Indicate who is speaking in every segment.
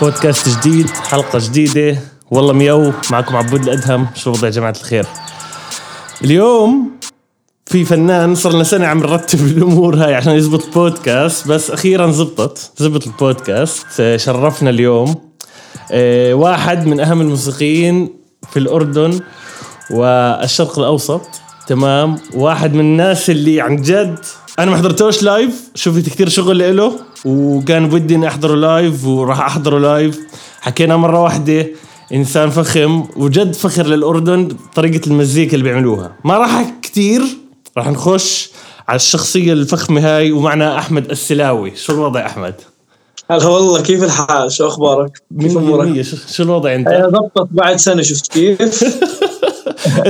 Speaker 1: بودكاست جديد حلقة جديدة. والله ميو معكم عبود الأدهم. شو يا جماعة الخير؟ اليوم في فنان صار لنا سنة عم نرتب الأمور هاي عشان يزبط البودكاست. بس أخيرا زبطت زبط البودكاست. آه، شرفنا اليوم. آه، واحد من أهم الموسيقيين في الأردن والشرق الأوسط. تمام. واحد من الناس اللي عن جد أنا ما حضرتوش live شفت كثير شغل له. وكان بدي إني احضره live وراح احضره live حكينا مرة واحدة إنسان فخم وجد فخر للأردن طريقة المزيكا اللي بيعملوها. ما راح كثير راح نخش على الشخصية الفخمة هاي ومعنا أحمد السلاوي. شو الوضع أحمد؟
Speaker 2: هلا والله كيف الحال؟ شو أخبارك؟
Speaker 1: كيف أمورك؟ شو الوضع أنت؟
Speaker 2: ضبطت بعد سنة شفت كيف؟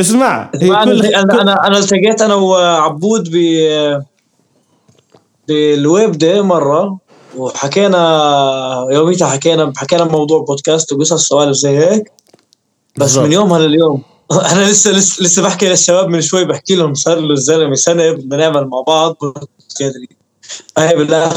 Speaker 1: اسمع
Speaker 2: هي كل أنا أنا أنا التقيت أنا وعبود ب بالويب دي مرة. وحكينا يوميتها حكينا حكينا موضوع بودكاست وقصص سوالف زي هيك. بس بالزبط. من يومها لليوم. أنا لسه لسه لسه بحكي للشباب من شوي بحكي لهم صار له الزلمه سنة بدنا نعمل مع بعض هاي بالله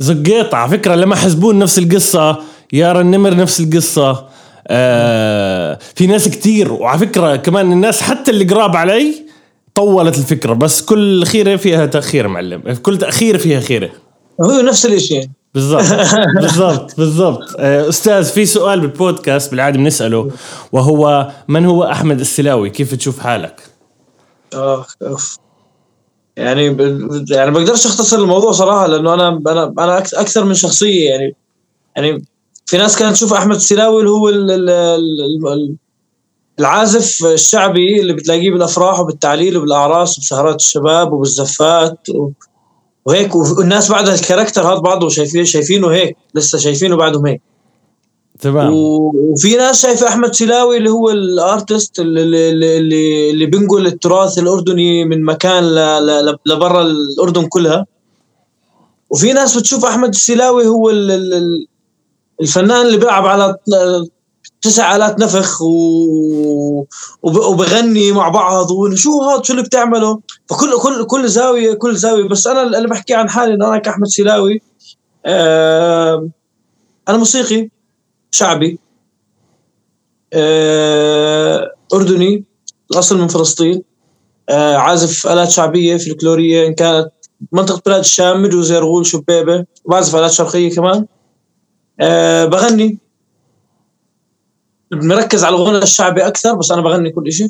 Speaker 1: زقيط على فكرة لما حسبون نفس القصة يارا النمر نفس القصة. آه في ناس كتير وعلى فكرة كمان الناس حتى اللي قراب علي طولت الفكرة. بس كل خيرة فيها تأخير معلم. كل تأخير فيها خيرة.
Speaker 2: هو نفس الشيء
Speaker 1: بالضبط. بالضبط بالضبط. آه، أستاذ في سؤال بالبودكاست بالعادة بنسأله وهو من هو أحمد السلاوي؟ كيف تشوف حالك؟
Speaker 2: آه أوف. يعني ب... يعني بقدرش أختصر الموضوع صراحة لأنه أنا أنا أنا أكثر من شخصية يعني يعني في ناس كانت تشوف أحمد السلاوي اللي هو ال ال ال العازف الشعبي اللي بتلاقيه بالأفراح وبالتعليل وبالأعراس وبسهرات الشباب وبالزفات وهيك والناس بعدها الكاركتر هذا بعضه شايفين شايفينه هيك لسه شايفينه بعدهم هيك.
Speaker 1: تمام.
Speaker 2: وفي ناس شايفه أحمد سلاوي اللي هو الأرتست اللي اللي اللي بينقل التراث الأردني من مكان لبرا الأردن كلها. وفي ناس بتشوف أحمد السلاوي هو الفنان اللي بيلعب على تسع آلات نفخ و... وبغني مع بعض وشو هذا شو اللي بتعمله. فكل كل كل زاويه كل زاوية. بس أنا اللي بحكي عن حالي انه أنا كأحمد سلاوي آه أنا موسيقي شعبي آه أردني الأصل من فلسطين آه عازف آلات شعبية فلكلورية. إن كانت منطقة بلاد الشام مدوز يرغول شبيبه وبعزف آلات شرقية كمان. أه بغني. مركز على الغنى الشعبي أكثر بس أنا بغني كل شيء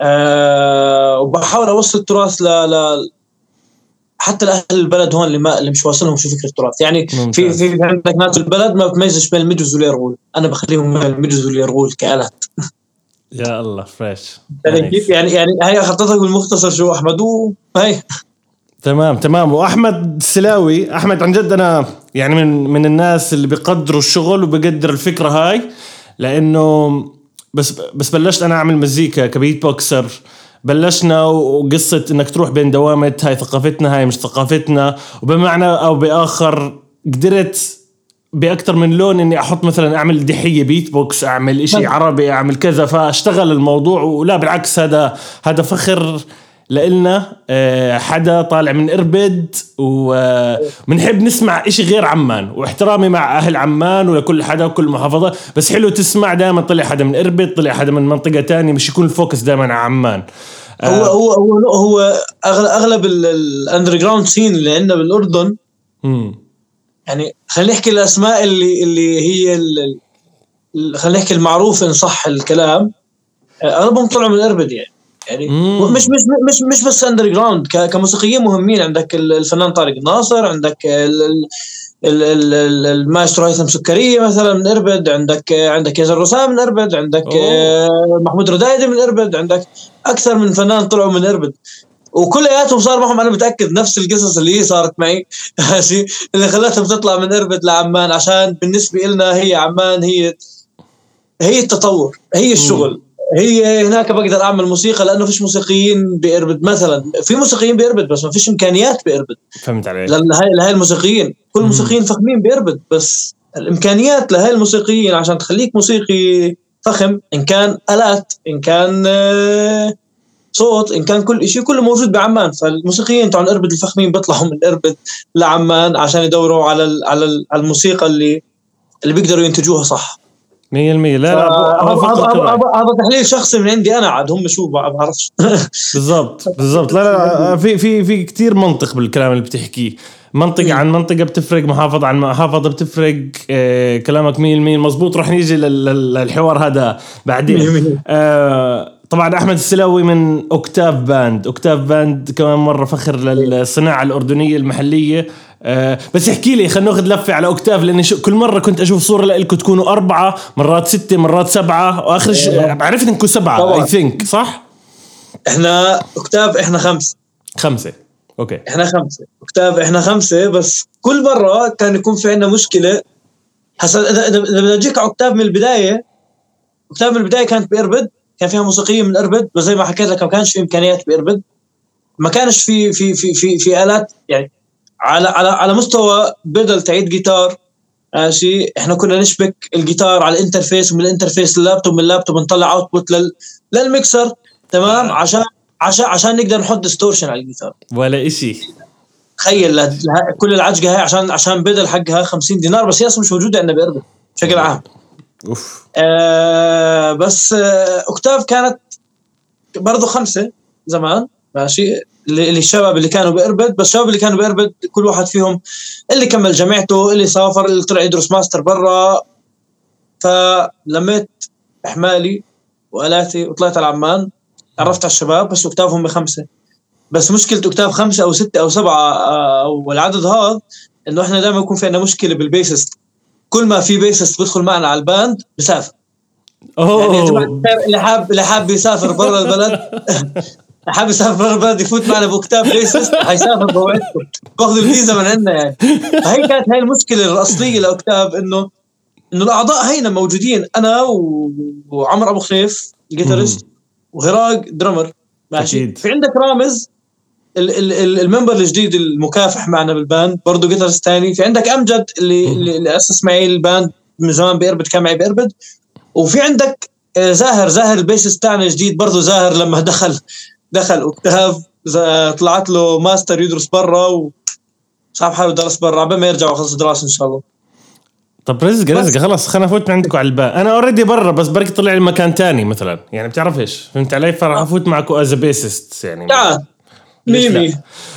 Speaker 2: أه وبحاول أوصل التراث ل, ل حتى لأهل البلد هون اللي ما اللي مش واصلهم شو فكرة التراث يعني في في عندك ناس البلد ما بتميزش بين المجز واليرغول أنا بخليهم بين المجز واليرغول كآلات.
Speaker 1: يا الله فريش.
Speaker 2: يعني كيف؟ يعني يعني هي خطتك بالمختصر شو أحمد؟ وهي
Speaker 1: تمام تمام. وأحمد السلاوي أحمد عن جد أنا يعني من من الناس اللي بيقدروا الشغل وبقدر الفكرة هاي. لأنه بس بس بلشت أنا أعمل مزيكا ك beatboxer. بلشنا وقصة إنك تروح بين دوامة هاي ثقافتنا هاي مش ثقافتنا. وبمعنى أو بآخر قدرت باكثر من لون إني أحط مثلا أعمل دحيه بيت بوكس أعمل إشي عربي أعمل كذا فأشتغل الموضوع. ولا بالعكس هذا هذا فخر لإلنا آه، حدا طالع من إربد وبنحب نسمع إشي غير عمان واحترامي مع أهل عمان ولكل حدا وكل محافظة. بس حلو تسمع دائما طلع حدا من إربد طلع حدا من منطقة تانية مش يكون ال focus دائما على عمان.
Speaker 2: هو آه، هو هو هو أغلب ال underground scene اللي عندنا بالأردن يعني خلينا نحكي الأسماء اللي اللي هي خلينا نحكي المعروف إن صح الكلام آه، أغلبهم طلعوا من إربد يعني. يعني مم. مش مش مش مش بس underground كموسيقيين مهمين. عندك الفنان طارق الناصر عندك المايسترو هيثم سكريه مثلا من إربد عندك عندك ياسر رسام من إربد عندك أوه. آه، محمود ردايدي من إربد عندك أكثر من فنان طلعوا من إربد. وكلياتهم صار معهم أنا متأكد نفس القصص اللي هي صارت معي. ماشي؟ اللي خلتهم تطلع من إربد لعمان عشان بالنسبة لنا هي عمان هي هي التطور هي الشغل. هي هناك بقدر أعمل موسيقى لأنه فيش موسيقيين بأربد مثلا في موسيقيين بأربد بس ما فيش إمكانيات بأربد.
Speaker 1: فهمت عليك.
Speaker 2: لهي لهي الموسيقيين. كل الموسيقيين فخمين بأربد بس الإمكانيات لهي الموسيقيين عشان تخليك موسيقي فخم إن كان آلات إن كان آه، صوت إن كان كل شيء كله موجود بعمان. فالموسيقيين تاع اربد الفخمين بيطلعوا من اربد لعمان عشان يدوروا على على الموسيقى اللي اللي بيقدروا ينتجوها صح.
Speaker 1: 100% لا لا
Speaker 2: هذا هذا تحليل شخصي من عندي أنا عاد هم شو ما بعرفش
Speaker 1: بالضبط بالضبط. لا لا في في في كثير منطق بالكلام اللي بتحكيه منطقة عن منطقة بتفرق محافظة عن محافظة بتفرق آه كلامك 100% مزبوط رح نيجي لل- لل- للحوار هذا بعدين. آه طبعا أحمد السلاوي من Octave Band. Octave Band كمان مرة فخر للصناعة الأردنية المحلية. آه بس احكي لي خلينا ناخذ لفة على Octave لأني كل مرة كنت أشوف صورة لكم تكونوا أربعة مرات ستة مرات سبعة وآخر شيء عرفت إنكم
Speaker 2: سبعة.
Speaker 1: I think صح؟
Speaker 2: إحنا Octave إحنا خمس
Speaker 1: خمسة. okay.
Speaker 2: إحنا خمسة. Octave إحنا خمسة بس كل مرة كان يكون في عندنا مشكلة. هسا اذا بدي اجيك على Octave من البداية Octave من البداية كانت بإربد كان فيها موسيقية من إربد بس زي ما حكيت لك ما كانش في إمكانيات بإربد. ما كانش في في في في في آلات يعني على على على مستوى pedal تاعت جيتار ماشي؟ إحنا كنا نشبك الجيتار على ال interface ومن ال interface لللابتوب من اللابتوب نطلع output لل للميكسر تمام؟ عشان عشان عشان نقدر نحط distortion على الجيتار.
Speaker 1: ولا إشي.
Speaker 2: تخيل كل العجقة هاي عشان عشان pedal حقها 50 دينار بس هي أصلا مش موجودة عندنا بإربد بشكل عام.
Speaker 1: أوف.
Speaker 2: آه بس آه أوكتاف كانت برضو خمسة زمان ماشي؟ الشباب اللي كانوا بأربد بس الشباب اللي كانوا بأربد كل واحد فيهم اللي كمل جامعته اللي سافر اللي طلع يدرس ماستر برا. فلميت إحمالي وآلاتي وطلعت على عمان عرفت على الشباب بس أوكتاف هم خمسة. بس مشكلة أوكتاف خمسة أو ستة أو سبعة آه، أو العدد هذا إنه إحنا دائما يكون في عندنا مشكلة بال bassist كل ما في bassist بيدخل معنا على ال band بسافر. يعني يا جماعة
Speaker 1: اوه
Speaker 2: اللي حاب اللي حاب يسافر برا البلد اللي حاب يسافر برا البلد يفوت معنا باكتاف bassist حيسافر بوعدكم بأخذ الفيزا من عندنا يعني. فهي كانت هاي المشكلة الأصلية لاوكتاف انه إنه الأعضاء هينا موجودين. أنا و... وعمر أبو خليف ال guitarist وهراق drummer ماشي؟
Speaker 1: أكيد.
Speaker 2: في عندك رامز ال member الجديد المكافح معنا بال band برضه guitarist ثاني في عندك أمجد اللي اللي اللي أسس معي ال band من زمان بيربد كان معي بيربد وفي عندك آه، زاهر. زاهر ال bassist تاعنا الجديد برضه زاهر لما دخل دخل اوكتاف ز- طلعت له ماستر يدرس برا و صاحب حاله درس برا عبال ما يرجع ويخلص دراسة إن شاء الله.
Speaker 1: طب رزق رزق. خلاص خلينا افوت من عندكم على ال band أنا already برا بس بركي طلع لي مكان تاني مثلا. يعني بتعرف إيش؟ فهمت علي؟ فراح أفوت معكم as bassist يعني.
Speaker 2: تعال؟ ميمي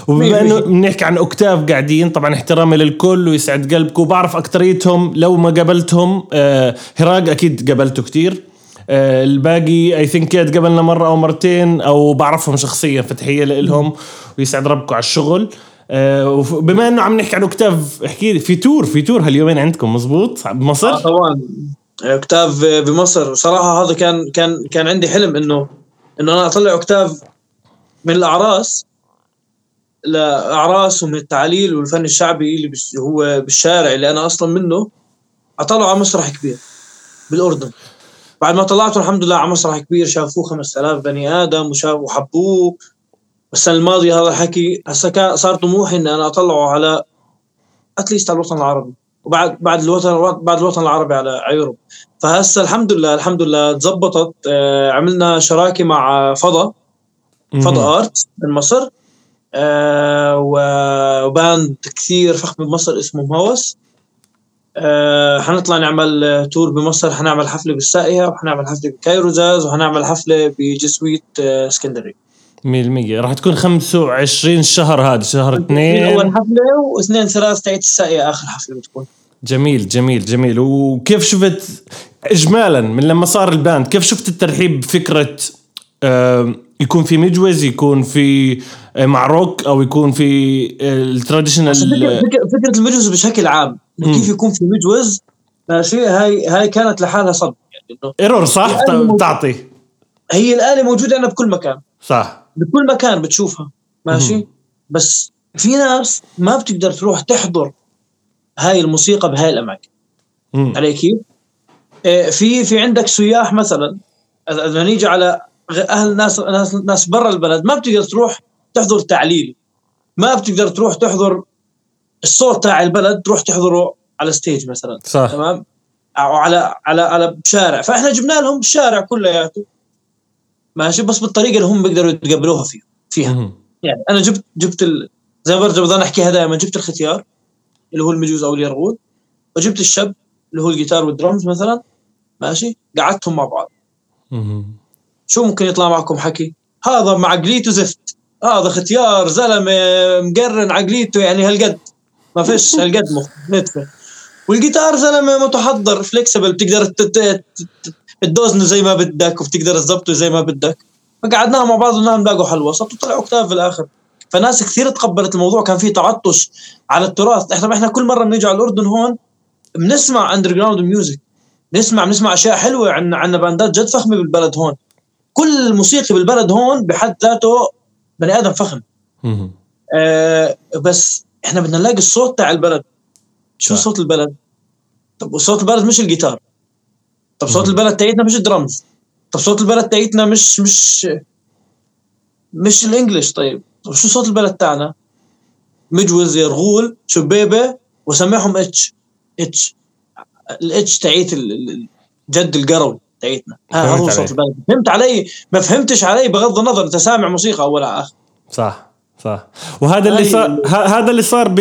Speaker 1: وبما
Speaker 2: مية. إنه.
Speaker 1: بنحكي عن أوكتاف قاعدين طبعا احترامي للكل ويسعد قلبكم وبعرف أكتريتهم. لو ما قابلتهم آه هراق أكيد قابلته كتير. آه الباقي I think قابلنا مرة أو مرتين أو بعرفهم شخصيا فتحية لهم ويسعد ربكم على الشغل. آه بما إنه عم نحكي عن أوكتاف احكي لي في tour في tour هاليومين عندكم مزبوط؟
Speaker 2: آه
Speaker 1: بمصر
Speaker 2: طبعا. أوكتاف بمصر. صراحة هذا كان كان كان عندي حلم إنه إنه أنا أطلع أوكتاف من الأعراس. لاعراس ومن التعليل والفن الشعبي اللي هو بالشارع اللي أنا أصلا منه اطلعه على مسرح كبير بالأردن. بعد ما طلعته الحمد لله على مسرح كبير شافوه 5000 بني آدم وشافوا وحبوه. السنة الماضيه هذا الحكي هسه صار طموحي إني أنا أطلعه على أتليست على الوطن العربي. وبعد بعد الوطن بعد الوطن العربي على يوروب فهسه الحمد لله الحمد لله تزبطت آه، عملنا شراكة مع فضا. فضا ارت من مصر. آه، و band كثير فخم بمصر اسمه مهوس. آه، حنطلع نعمل tour بمصر حنعمل حفلة بالساقية وحنعمل حفلة ب Cairo Jazz وحنعمل حفلة ب Jesuit آه، اسكندرية.
Speaker 1: 100% راح تكون 25 شهر هذا شهر
Speaker 2: اول
Speaker 1: اثنين.
Speaker 2: حفلة واثنين ثلاث تاعت الساقية آخر حفلة بتكون.
Speaker 1: جميل جميل جميل. وكيف شفت اجمالا من لما صار ال band كيف شفت الترحيب بفكرة آه، يكون في مجوز يكون في مع روك أو يكون في
Speaker 2: فكرة,
Speaker 1: ال traditional
Speaker 2: فكرة, فكرة المجوز بشكل عام كيف يكون في مجوز ماشي هاي هاي كانت لحالها صدمة يعني إنه
Speaker 1: error صح؟
Speaker 2: يعني
Speaker 1: تعطي.
Speaker 2: هي الآلة موجودة عندنا بكل مكان.
Speaker 1: صح.
Speaker 2: بكل مكان بتشوفها. ماشي؟ بس في ناس ما بتقدر تروح تحضر هاي الموسيقى بهاي الأماكن.
Speaker 1: مم.
Speaker 2: علي كيف؟ إيه، في في عندك سياح مثلا إذا نيجي على أهل ناس ناس ناس برا البلد ما بتقدر تروح تحضر تعليل. ما بتقدر تروح تحضر الصوت تاع البلد تروح تحضره على ستيج مثلا
Speaker 1: صح.
Speaker 2: تمام؟ أو على على على شارع. فإحنا جبنا لهم الشارع كلياته. ماشي؟ بس بالطريقة اللي هم بيقدروا يتقبلوها فيه فيها.
Speaker 1: مم.
Speaker 2: يعني أنا جبت جبت ال... زي ما برجع بضل احكيها دائما جبت الختيار اللي هو المجوز أو اليرغول وجبت الشب اللي هو الجيتار والدرمز مثلا. ماشي؟ قعدتهم مع بعض.
Speaker 1: مهم.
Speaker 2: شو ممكن يطلع معكم حكي؟ هذا مع عقليته زفت. هذا ختيار زلمة مقرن عقليته يعني هالقد. ما فيش هالقد نتفه والجيتار زلمة متحضر flexible بتقدر تدوزنه زي ما بدك وبتقدر تظبطه زي ما بدك. فقعدناهم مع بعض ونحن نلاقوا حل وسط وطلع أوكتاف في الآخر. فناس كثير تقبلت الموضوع. كان في تعطش على التراث. إحنا إحنا كل مرة بنيجي على الأردن هون بنسمع underground music نسمع بنسمع أشياء حلوة عن عن باندات جد فخمة بالبلد هون. كل الموسيقي بالبلد هون بحد ذاته بني آدم فخم. آه بس إحنا بدنا نلاقي الصوت تاع البلد. شو. صوت البلد؟ طب وصوت البلد مش الجيتار. طب صوت
Speaker 1: مم.
Speaker 2: البلد تاعتنا مش الدرمز طب صوت البلد تاعتنا مش مش مش ال English. طيب طب شو صوت البلد تاعنا؟ مجوز يرغول شبيبه وسمعهم إتش. إتش. الإتش تاعيت جد القروي. تاعتنا ها. صوت البلد. فهمت علي؟ ما فهمتش علي بغض النظر أنت سامع موسيقى اول اخر
Speaker 1: صح صح. وهذا اللي صار هذا اللي صار ب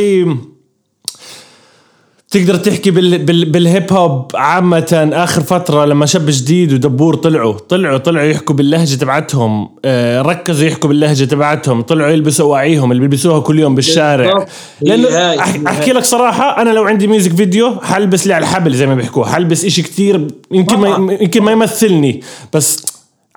Speaker 1: تقدر تحكي بال... بال... بال hip hop عامة آخر فترة لما شاب جديد ودبور طلعوا طلعوا طلعوا يحكوا باللهجة تبعتهم آه ركزوا يحكوا باللهجة تبعتهم طلعوا يلبسوا أواعيهم اللي بيلبسوها كل يوم بالشارع. لأنه أح... أحكي. لك صراحة أنا لو عندي music video حلبس لي على الحبل زي ما بيحكوا حلبس إشي كتير يمكن ما. يمكن ما يمثلني بس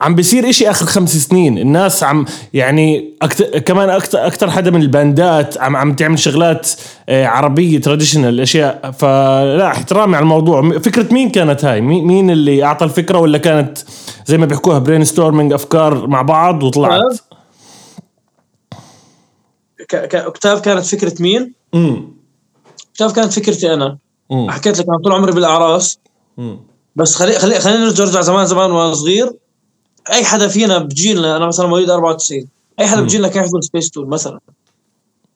Speaker 1: عم بيصير إشي آخر خمس سنين. الناس عم يعني أكتر كمان أكتر أكتر حدا من الباندات عم عم تعمل شغلات آه، عربية traditional أشياء. فلا احترامي على الموضوع. فكرة مين كانت هاي؟ مين اللي أعطى الفكرة ولا كانت زي ما بيحكوها brainstorming أفكار مع بعض وطلعت؟
Speaker 2: ك- ك- أوكتاف كانت فكرة مين؟
Speaker 1: امم
Speaker 2: أوكتاف كانت فكرتي أنا.
Speaker 1: امم
Speaker 2: حكيت لك أنا طول عمري بالأعراس.
Speaker 1: أمم.
Speaker 2: بس خلي خلي خلينا نرجع نرجع زمان زمان وأنا صغير. أي حدا فينا بجيلنا أنا مثلا مواليد 94 أي حدا. بجيلنا كان يحضر سبيس تون مثلا.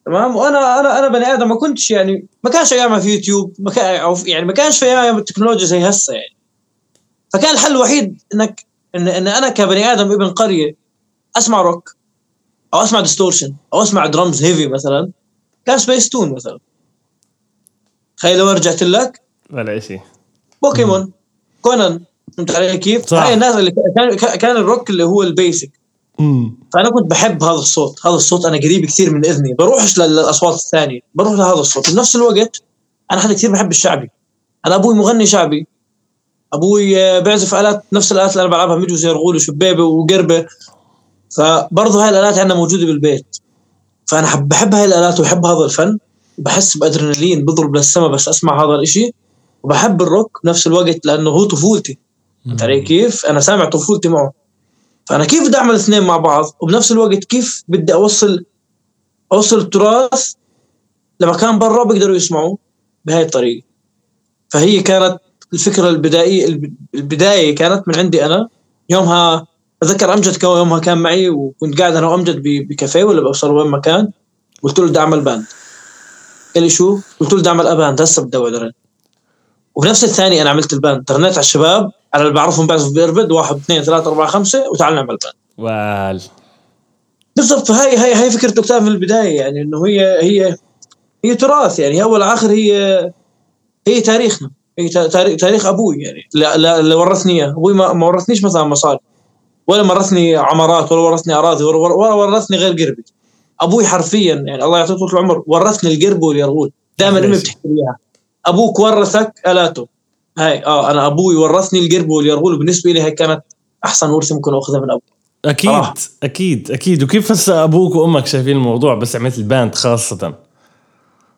Speaker 2: تمام؟ وأنا أنا أنا بني آدم ما كنتش يعني ما كانش ايامها في يوتيوب ما كان في- يعني ما كانش في أيام التكنولوجيا زي هسه يعني. فكان الحل الوحيد إنك إن, إن أنا كبني آدم ابن قرية أسمع روك أو أسمع distortion أو أسمع drums heavy مثلا كان سبيس تون مثلا. تخيل لو رجعت لك؟
Speaker 1: ولا شيء
Speaker 2: بوكيمون كونان. فهمت علي كيف؟
Speaker 1: صح.
Speaker 2: هاي الناس اللي كان كان الروك اللي هو ال basic.
Speaker 1: امم
Speaker 2: فأنا كنت بحب هذا الصوت. هذا الصوت أنا قريب كثير من إذني. بروحش لل- للأصوات الثانية. بروح لهذا الصوت. بنفس الوقت أنا حدا كثير بحب الشعبي. أنا أبوي مغني شعبي. أبوي آه، بيعزف الات نفس الآلات اللي أنا بلعبها. مجوز يرغول وشبيبه وقربة. فبرضه هاي الآلات عندنا موجودة بالبيت. فأنا حب بحب هاي الآلات وبحب هذا الفن. وبحس بأدرينالين بضرب للسما بس أسمع هذا الإشي. وبحب الروك بنفس الوقت لأنه هو طفولتي. فهمت علي كيف؟ أنا سامع طفولتي معه. فأنا كيف بدي أعمل الاثنين مع بعض؟ وبنفس الوقت كيف بدي أوصل أوصل التراث لمكان برا بيقدروا يسمعوه بهاي الطريقة. فهي كانت الفكرة البدائية الب- البداية كانت من عندي أنا. يومها أتذكر أمجد كان يومها كان معي وكنت قاعد أنا وأمجد بكافيه ولا بوصل وين ما كان. قلت له بدي أعمل band. قال لي شو؟ قلت له بدي أعمل band هسه بدي رن. وبنفس الثانية أنا عملت ال band ترنيت على الشباب على اللي بعرفهم بعزف بإربد واحد اثنين ثلاثة أربعة خمسة وتعال نعمل band
Speaker 1: وال
Speaker 2: بالضبط فهي هي هي فكرة الكتاب من البداية يعني إنه هي هي هي تراث يعني أول آخر هي هي تاريخنا. هي تا- تاريخ تاريخ أبوي يعني. لا لا اللي ورثني إياه. أبوي ما ما ورثنيش مثلا مصاري. ولا ورثني عمارات ولا ورثني أراضي ولا ولا ورثني غير قربي. أبوي حرفيا يعني الله يعطيه طول العمر ورثني القرب واليرغول. دائما
Speaker 1: أمي.
Speaker 2: بتحكي لي إياها. أبوك ورثك ألاته. هاي آه أنا أبوي ورثني القرب واليرغول. وبالنسبه لي هي كانت أحسن ورثة ممكن أخذها من أبوي.
Speaker 1: أكيد
Speaker 2: صراحة.
Speaker 1: أكيد أكيد. وكيف هسه أبوك وأمك شايفين الموضوع بس عملت ال band خاصة؟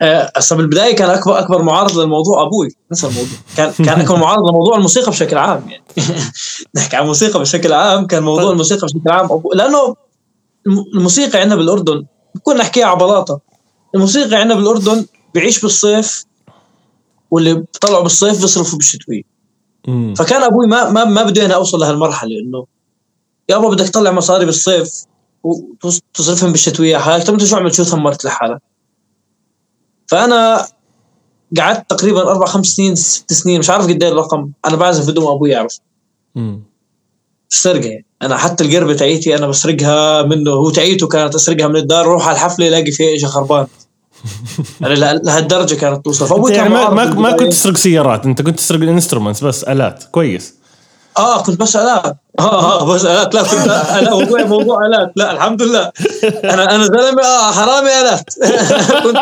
Speaker 2: آه، هسه بالبداية كان أكبر أكبر معارض للموضوع أبوي. نفس الموضوع. كان كان أكبر معارض لموضوع الموسيقى بشكل عام يعني. نحكي عن الموسيقى بشكل عام كان موضوع
Speaker 1: طيب.
Speaker 2: الموسيقى بشكل عام. أبو... لأنه الم- الموسيقى عندنا بالأردن بكون نحكيها على بلاطة. الموسيقى عندنا بالأردن بيعيش بالصيف واللي بيطلعوا بالصيف بيصرفوا بالشتويه فكان أبوي ما ما ما بده أنا أوصل لهالمرحلة إنه يابا بدك تطلع مصاري بالصيف وتصرفهم بالشتويه حالك. طب أنت شو عملت؟ شو ثمرت لحالك؟ فأنا قعدت تقريبا أربع خمس سنين ست سنين مش عارف قد إيه الرقم. أنا بعزف بدون ما أبوي يعرف. سرقه يعني أنا حتى القربة تاعيتي أنا بسرقها منه. هو تاعيته كانت أسرقها من الدار أروح على الحفلة الاقي فيها شيء خربان. له- لهالدرجة كانت توصل. فأبوي
Speaker 1: يعني ما, ما, ما كنت. تسرق سيارات. أنت كنت تسرق الإنسترومنتس بس الات كويس.
Speaker 2: آه كنت بس الات آه آه بس الات لا كنت أنا موضوع موضوع الات لا الحمد لله أنا أنا زلمة آه حرامي الات كنت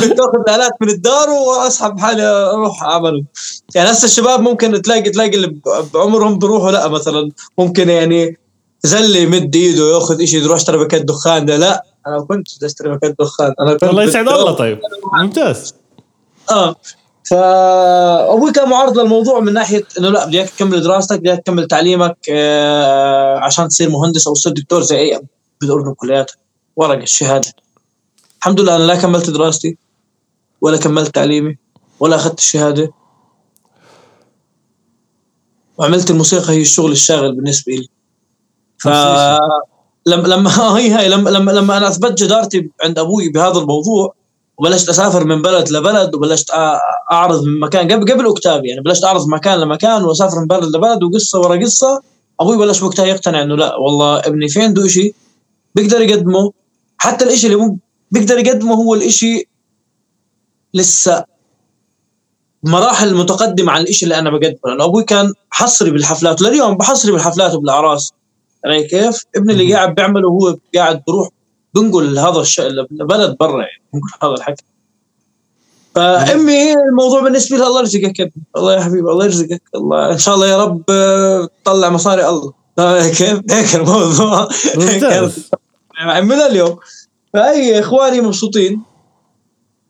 Speaker 2: كنت آخذ الالات من الدار وأسحب حالي أروح اعمل يعني هسه الشباب ممكن تلاقي تلاقي اللي بعمرهم بيروحوا لا مثلا. ممكن يعني زلي يمد إيده ياخذ شيء يروح اشتري باكيت دخان ده. لا. أنا كنت بدي أشتري باكيت دخان أنا كنت
Speaker 1: الله يسعد الله طيب. ممتاز.
Speaker 2: آه. فابوي كان معارض للموضوع من ناحية إنه لا بدك تكمل دراستك بدك تكمل تعليمك آه عشان تصير مهندس أو تصير دكتور زي أي بالاردن كلياتها ورق الشهادة. الحمد لله أنا لا كملت دراستي ولا كملت تعليمي ولا أخذت الشهادة. وعملت الموسيقى هي الشغل الشاغل بالنسبة لي ف لما لما هي هاي لما لما لما أنا أثبت جدارتي عند أبوي بهذا الموضوع وبلشت أسافر من بلد لبلد وبلشت أعرض من مكان. قبل قبل اكتابي يعني بلشت أعرض مكان لمكان وأسافر من بلد لبلد وقصة ورا قصة. أبوي بلش وقتها يقتنع إنه لا والله ابني في عنده شيء بيقدر يقدمه. حتى الإشي اللي بيقدر يقدمه هو الإشي لسه مراحل متقدمة عن الإشي اللي أنا بقدمه. لأنه أبوي كان حصري بالحفلات لليوم بحصري بالحفلات وبالأعراس. علي كيف؟ ابني اللي قاعد بيعمله هو قاعد بروح بنقل هذا الشيء لبلد برا يعني بنقل هذا الحكي. فأمي الموضوع بالنسبة لها الله يرزقك يا ابني الله يا حبيبي الله يرزقك الله إن شاء الله يا رب آه، تطلع مصاري الله. كيف هيك الموضوع.
Speaker 1: ممتاز.
Speaker 2: من اليوم. فأي إخواني مبسوطين.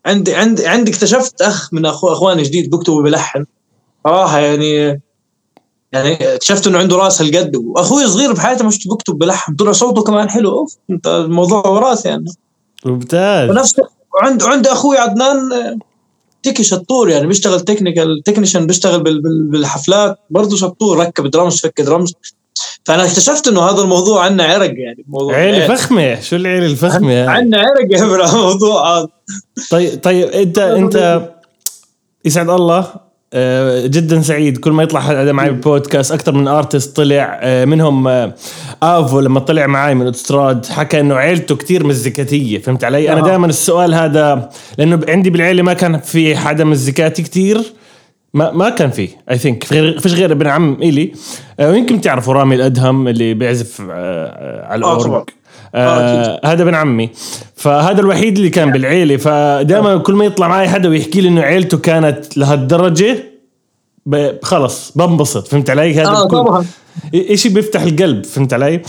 Speaker 2: عندي عندي عندي اكتشفت أخ من اخواني جديد بكتب وبلحن صراحة يعني يعني اكتشفت إنه عنده رأس هالقد وأخوي صغير بحياته مش بكتب بلحن طلع صوته كمان حلو أوف أنت الموضوع وراثي يعني.
Speaker 1: ممتاز.
Speaker 2: ونفس وعند وعند أخوي عدنان آه، techie شطور يعني بيشتغل technical technician بيشتغل بال- بال- بالحفلات برضه شطور ركب درمز فك درمز فأنا اكتشفت إنه هذا الموضوع عنا عرق يعني موضوع
Speaker 1: عيلة فخمة شو العيلة الفخمة هاي؟
Speaker 2: عنا عرق يا الموضوع هذا.
Speaker 1: طيب طيب أنت أنت يسعد الله جدا سعيد. كل ما يطلع حدا معي بالبودكاست أكثر من artist طلع. آه، منهم آه، آفو لما طلع معي من اوتوستراد حكى إنه عيلته كتير مزيكاتية. فهمت علي؟ أنا
Speaker 2: آه.
Speaker 1: دائما السؤال هذا لأنه عندي بالعيلة ما كان في حدا مزيكاتي كتير. ما ما كان في I think فيش غير ابن عم إلي. آه، ويمكن تعرفوا رامي الأدهم اللي بيعزف آه، آه، على
Speaker 2: آه،.
Speaker 1: الأورج. آه هذا ابن عمي. فهذا الوحيد اللي كان بالعيلة. فدائما كل ما يطلع معي حدا ويحكي لي إنه عيلته كانت لهالدرجة خلص بنبسط. فهمت علي؟ هذا الكل-
Speaker 2: طبعا.
Speaker 1: إشي بيفتح القلب. فهمت علي؟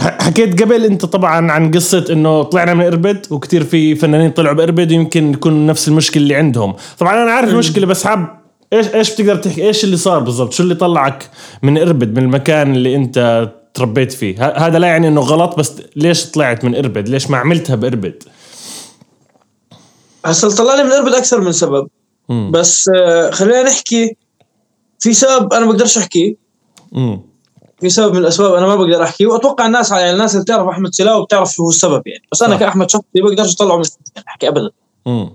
Speaker 1: ح- حكيت قبل أنت طبعا عن قصة إنه طلعنا من إربد وكتير في فنانين طلعوا بإربد ويمكن يكون نفس المشكلة اللي عندهم. طبعا أنا عارف المشكلة بس حاب إيش إيش بتقدر تحكي؟ إيش اللي صار بالضبط؟ شو اللي طلعك من إربد من المكان اللي أنت تربيت فيه. هذا لا يعني إنه غلط بس ليش طلعت من إربد؟ ليش ما عملتها بإربد؟
Speaker 2: هسه طلعني من إربد أكثر من سبب.
Speaker 1: مم.
Speaker 2: بس آه، خلينا نحكي في سبب أنا ما بقدرش
Speaker 1: أحكيه.
Speaker 2: في سبب من الأسباب أنا ما بقدر أحكيه وأتوقع الناس يعني الناس اللي بتعرف أحمد سلاوي بتعرف شو هو السبب يعني. بس أنا
Speaker 1: صح.
Speaker 2: كأحمد شخصي ما بقدرش أطلعه من أحكي ابدا.
Speaker 1: مم.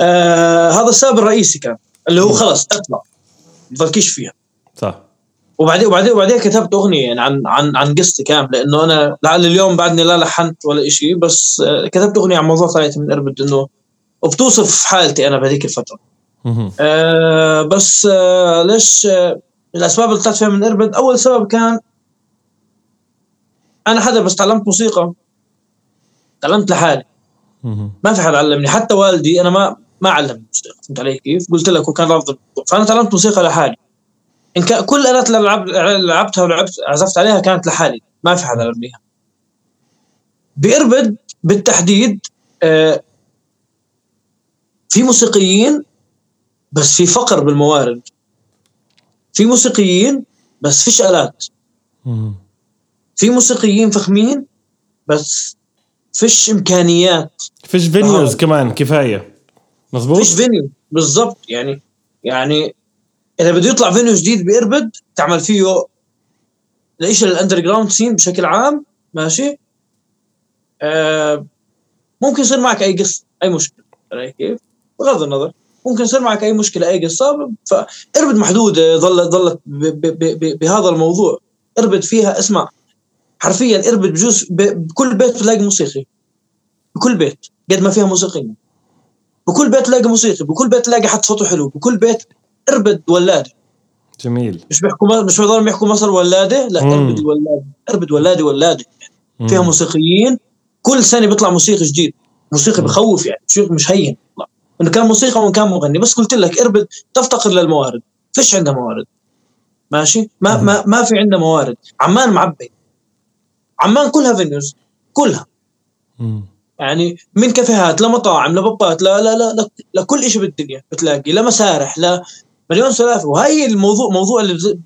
Speaker 2: آه هذا السبب الرئيسي كان اللي هو خلص اطلع ما فيها.
Speaker 1: صح.
Speaker 2: وبعدين وبعدين وبعدين كتبت أغنية يعني عن عن عن قصتي كاملة لأنه أنا لعل اليوم بعدني لا لحنت ولا شيء بس آه، كتبت أغنية عن موضوع طلعت من إربد إنه وبتوصف حالتي أنا بهذيك
Speaker 1: الفترة.
Speaker 2: آه بس آه ليش آه الأسباب اللي طلعت فيها من إربد أول سبب كان أنا حدا بس تعلمت موسيقى تعلمت لحالي. ما في حدا علمني حتى والدي أنا ما ما علمني موسيقى فهمت علي كيف؟ قلت لك وكان رافض فأنا تعلمت موسيقى لحالي إن كان كل الالات اللي لعب لعبتها ولعبت عزفت عليها كانت لحالي. ما في حدا علمنيها بإربد بالتحديد آه في موسيقيين بس في فقر بالموارد. في موسيقيين بس فيش
Speaker 1: آلات.
Speaker 2: في موسيقيين فخمين بس فيش إمكانيات.
Speaker 1: فيش
Speaker 2: venues.
Speaker 1: كمان كفاية. مزبوط
Speaker 2: فيش venue بالضبط. يعني يعني اذا بده يطلع venue جديد باربد تعمل فيه الاشي ال underground scene بشكل عام ماشي؟ آه ممكن يصير معك أي قصة أي مشكلة كيف؟ بغض النظر ممكن يصير معك أي مشكلة أي قصة فاربد محدودة ظلت ظلت بهذا الموضوع. اربد فيها اسمع حرفيا اربد بجوز بكل بيت بتلاقي موسيقي. بكل بيت قد ما فيها موسيقيين بكل بيت تلاقي موسيقي بكل بيت تلاقي حد صوته حلو بكل بيت إربد ولادة.
Speaker 1: جميل.
Speaker 2: مش بيحكوا مش بيضلوا يحكوا مصر ولادة؟ لا
Speaker 1: مم.
Speaker 2: إربد ولادة إربد ولادة ولادة. فيها
Speaker 1: مم.
Speaker 2: موسيقيين. كل سنة بيطلع موسيقي جديد موسيقي. بخوف يعني. موسيقي مش هين. لا إنه كان موسيقى وان كان مغني. بس قلت لك إربد تفتقر للموارد. فيش عندها موارد. ماشي؟ ما
Speaker 1: مم.
Speaker 2: ما ما في عندها موارد. عمان معبي عمان كلها فينيوز كلها.
Speaker 1: مم.
Speaker 2: يعني من كافيهات لمطاعم لبابات لا لا لا, لا لكل شيء بالدنيا بتلاقي لمسارح لا مليون سلافه وهي الموضوع موضوع اللي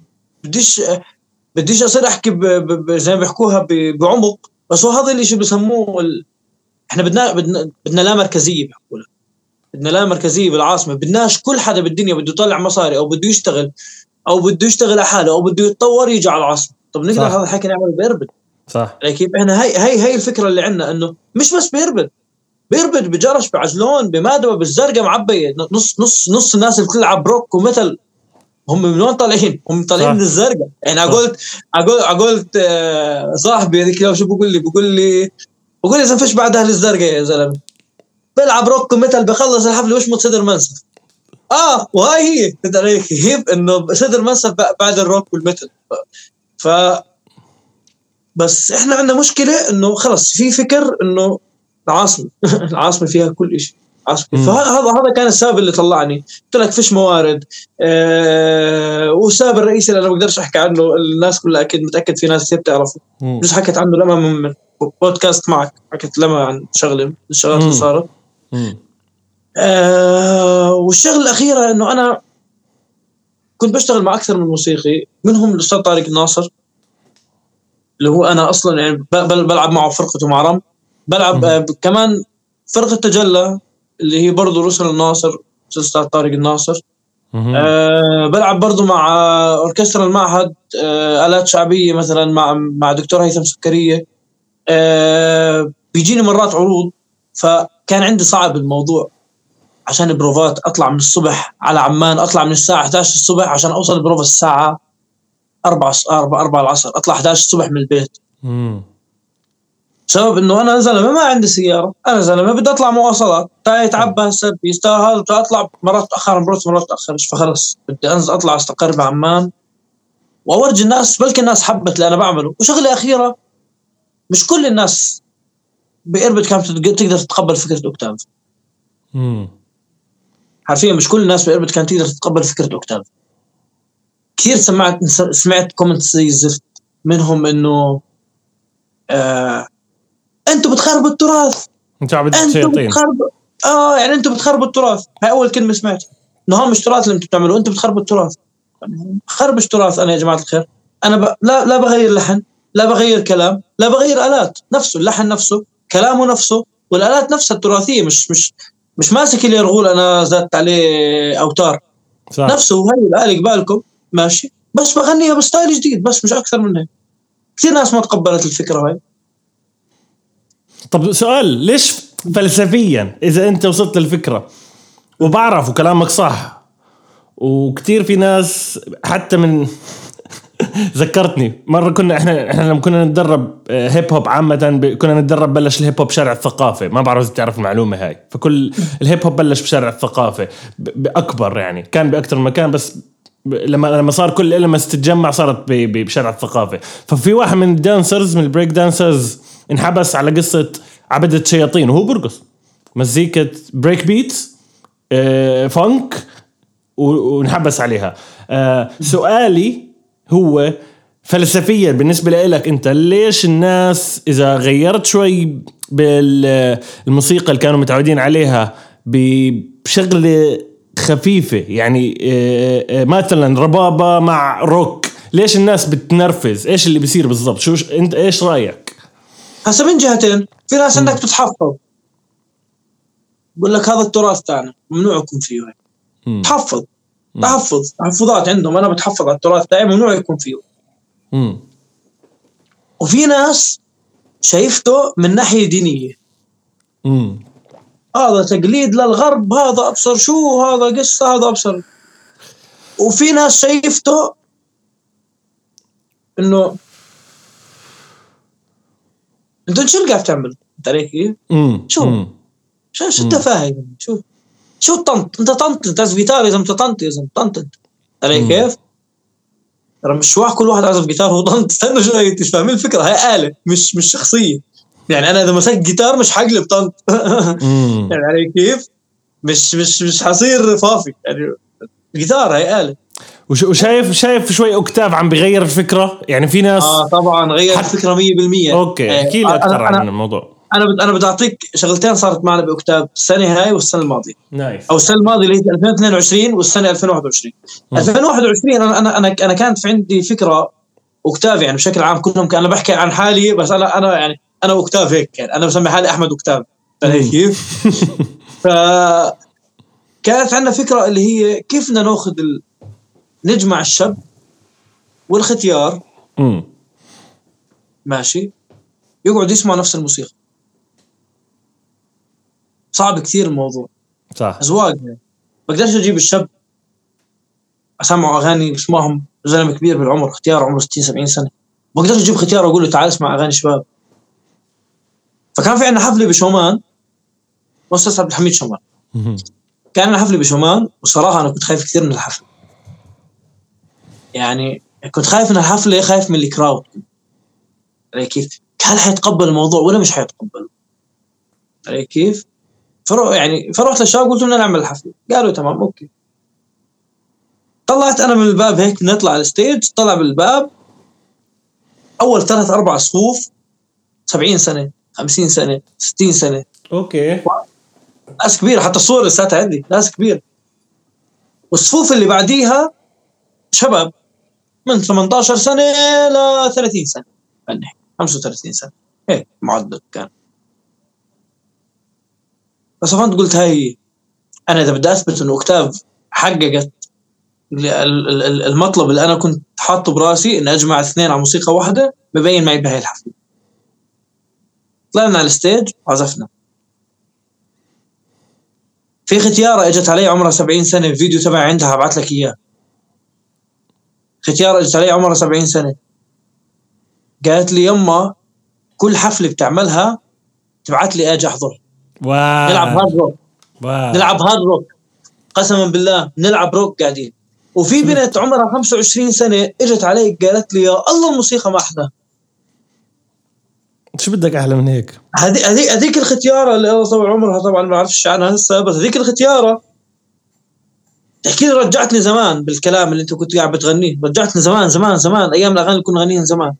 Speaker 2: بديش بديش أصير أحكي ب- ب- زي ما بيحكوها ب- بعمق. بس هو هذا اللي شو بسموه ال... إحنا بدنا بدنا بدنا لا مركزية بيحكوا لها بدنا لا مركزية بالعاصمة. بدناش كل حدا بالدنيا بده يطلع مصاري أو بده يشتغل أو بده يشتغل على حاله أو بده يتطور يجي على العاصمة. طب نقدر. هذا الحكي نعمله بيربد
Speaker 1: صح.
Speaker 2: كيف إحنا هي هي هي الفكرة اللي عندنا إنه مش بس بيربد بيربد بجرش بعجلون بمادوه بالزرقاء معبية. نص نص نص الناس اللي بتلعب روك ومثل. هم من وين طالعين؟ هم طالعين. من الزرقاء. يعني
Speaker 1: صح.
Speaker 2: قلت أقول قلت آه، صاحبي هذيك اليوم شو بقول لي؟ بقول لي بقول لي إذا فيش بعد أهل الزرقاء يا زلمة. بيلعب روك ومثل بخلص الحفله ويشمط صدر منسف آه وهاي هي. عليك هيب إنه صدر منسف بعد الروك والمثل. ف بس إحنا عندنا مشكلة إنه خلص في فكر إنه العاصمة. العاصمة فيها كل شيء. فهذا هذا كان السبب اللي طلعني. قلت لك فيش موارد. آه والسبب الرئيسي اللي أنا ما بقدرش أحكي عنه الناس كلها أكيد متأكد في ناس كثير بتعرفه. بس حكيت عنه لما من بودكاست معك. حكيت لما عن شغله الشغلات
Speaker 1: مم.
Speaker 2: اللي صارت. آه والشغلة الأخيرة إنه أنا كنت بشتغل مع أكثر من موسيقي منهم الأستاذ طارق الناصر اللي هو أنا أصلا يعني بلعب معه فرقته مع رم بلعب. آه كمان فرقة تجلى اللي هي برضه رسل الناصر الاستاذ طارق الناصر. أه بلعب برضو مع أوركسترا المعهد أه آلات شعبية مثلا مع مع دكتور هيثم سكرية أه بيجيني مرات عروض فكان عندي صعب الموضوع عشان البروفات أطلع من الصبح على عمان أطلع من الساعة 11 الصبح عشان أوصل البروفا الساعة 4 4 4 العصر أطلع 11 الصبح من البيت
Speaker 1: مم.
Speaker 2: سبب إنه أنا زلمه ما عندي سيارة أنا زلمه بدي أطلع مواصلات تا يتعبى يستاهل تا أطلع مرات اتاخر مرات مرات اتاخرش فخلص؟ بدي أنزل أطلع أستقر بعمان وأورجي الناس بلكي الناس حبت اللي أنا بعمله. وشغلة أخيرة مش كل الناس بإربد كانت تقدر تتقبل فكرة اوكتاف. حرفيا مش كل الناس بإربد كانت تقدر تتقبل فكرة اوكتاف كثير سمعت سمعت comments زي الزفت منهم إنه آه أنتوا بتخربوا التراث.
Speaker 1: أنت عبد
Speaker 2: أنتوا
Speaker 1: الشياطين
Speaker 2: بتخربوا آه يعني أنتوا بتخربوا التراث. هاي أول كلمة سمعتها. إنه مش تراث اللي أنتوا بتعملوه أنتوا بتخربوا التراث. خربش تراث أنا يا جماعة الخير. أنا ب... لا لا بغير لحن لا بغير كلام لا بغير آلات نفسه اللحن نفسه كلامه نفسه والآلات نفسها التراثية مش مش مش ماسك اليرغول أنا زادت عليه أوتار.
Speaker 1: صح.
Speaker 2: نفسه هي الآلة قبالكم ماشي. بس بغنيها بستايل جديد بس مش أكثر من هيك كثير ناس ما تقبلت الفكرة هاي.
Speaker 1: طب سؤال ليش فلسفيا إذا أنت وصلت للفكرة وبعرف وكلامك صح؟ وكتير في ناس حتى من ذكرتني مرة كنا إحنا إحنا لما كنا نتدرب آه، هيب هوب عامة كنا نتدرب بلش الهيب هوب شارع الثقافة. ما بعرف إذا بتعرف المعلومة هاي. فكل الهيب هوب بلش بشارع الثقافة بأكبر يعني. كان باكثر مكان بس لما لما صار كل ال elements تتجمع صارت بشارع الثقافة. ففي واحد من ال dancers من ال break dancers انحبس على قصة عبدة شياطين وهو برقص. مزيكة break beats آه، funk و- ونحبس عليها. آه، سؤالي هو فلسفيا بالنسبة لك أنت ليش الناس إذا غيرت شوي بالموسيقى اللي كانوا متعودين عليها بشغلة خفيفة؟ يعني آه، آه، مثلا ربابة مع روك ليش الناس بتنرفز؟ إيش اللي بيصير بالضبط؟ شو إنت إيش رأيك؟
Speaker 2: هسه من جهتين؟ في ناس عندك تتحفظ. بقول لك هذا التراث تاعنا ممنوع يكون فيه. تحفظ. تحفظ. تحفظات عندهم. أنا بتحفظ على التراث تاعي ممنوع يكون فيه.
Speaker 1: مم.
Speaker 2: وفي ناس شايفته من ناحية دينية.
Speaker 1: مم.
Speaker 2: هذا تقليد للغرب هذا أبصر شو هذا قصة هذا أبصر. وفي ناس شايفته إنه انت شو اللي قاعد تعمل؟ فهمت علي كيف؟
Speaker 1: امم
Speaker 2: شو؟ شو شو التفاهه شو شو الطنط انت طنط انت تعزف جيتار يا زلمة انت طنط يا زلمة طنط انت علي. كيف؟ ترى مش واحد كل واحد عازف جيتار هو طنط استنى انت مش فاهمين الفكرة هي آلة مش مش شخصية يعني أنا إذا مسكت جيتار مش حقلب طنط. يعني علي كيف؟ مش مش مش حصير فافي يعني الجيتار هي آلة
Speaker 1: وش- وشايف شايف شوي أوكتاف عم بغير الفكرة؟ يعني في ناس
Speaker 2: آه طبعا غير
Speaker 1: حت-
Speaker 2: الفكرة 100%
Speaker 1: okay
Speaker 2: آه،
Speaker 1: احكي لي
Speaker 2: أكثر
Speaker 1: عن الموضوع.
Speaker 2: أنا بد- أنا بدي أعطيك شغلتين صارت معنا بأوكتاف السنة هاي والسنة الماضية.
Speaker 1: nice.
Speaker 2: أو السنة الماضية اللي هي 2022 والسنة 2021
Speaker 1: مم.
Speaker 2: 2021 أنا أنا أنا أنا كانت في عندي فكرة أوكتاف يعني بشكل عام كلهم كان أنا بحكي عن حالي بس أنا أنا يعني أنا أوكتاف هيك يعني. أنا بسمي حالي أحمد أوكتاف. فاهم
Speaker 1: مم.
Speaker 2: كيف؟ ف كانت عندنا فكرة اللي هي كيف بدنا ناخذ ال... نجمع الشاب والختيار.
Speaker 1: امم
Speaker 2: ماشي. يقعد يسمع نفس الموسيقى. صعب كثير الموضوع.
Speaker 1: صح.
Speaker 2: أزواج. يعني بقدرش أجيب الشاب أسمعه أغاني بسمعهم زلمة كبير بالعمر اختيار عمره 60 70 سنة. بقدرش أجيب ختيار وأقول له تعال اسمع أغاني شباب. فكان في عندنا حفلة بشومان. مؤسسة عبد الحميد شومان. كان عندنا حفلة بشومان وصراحة أنا كنت خايف كثير من الحفلة. يعني كنت خايف من الحفلة خايف من ال crowd علي كيف؟ هل حيتقبل الموضوع ولا مش حيتقبل؟ علي كيف؟ فروح يعني فرحت للشباب قلت لهم نعمل الحفلة. قالوا تمام okay. طلعت أنا من الباب هيك بنطلع على ال stage طلع بالباب أول ثلاث أربع صفوف 70 سنة 50 سنة 60 سنة.
Speaker 1: okay.
Speaker 2: ناس كبيرة حتى الصور لساتها عندي ناس كبيرة. والصفوف اللي بعديها شباب. من 18 سنة ل 30 سنة. خلينا نحكي 35 سنة. هيك معدل كان. فصفنت قلت هاي. أنا إذا بدي أثبت إنه Octave حققت ال- ال- ال- المطلب اللي أنا كنت حاطه براسي إني أجمع اثنين على موسيقى واحدة ببين معي بهاي الحفلة. طلعنا على ال stage وعزفنا. في ختيارة إجت علي عمرها 70 سنة الفيديو تبعي عندها هبعث لك إياه. ختيارة اجت علي عمرها 70 سنة. قالت لي يما كل حفلة بتعملها تبعت لي آجي أحضر.
Speaker 1: wow.
Speaker 2: نلعب hard rock
Speaker 1: wow.
Speaker 2: نلعب hard rock قسما بالله نلعب روك قاعدين. وفي بنت عمرها 25 سنة إجت علي قالت لي يا الله الموسيقى ما أحلى.
Speaker 1: شو بدك أحلى من هيك؟
Speaker 2: هذيك هذيك هذيك الختيارة اللي الله طول عمرها طبعا ما بعرفش عنها هسه بس هذيك الختيارة لي رجعتني زمان بالكلام اللي انت كنت قاعد بتغنيه. رجعتني زمان زمان زمان. أيام الأغاني اللي كنا نغنيها زمان.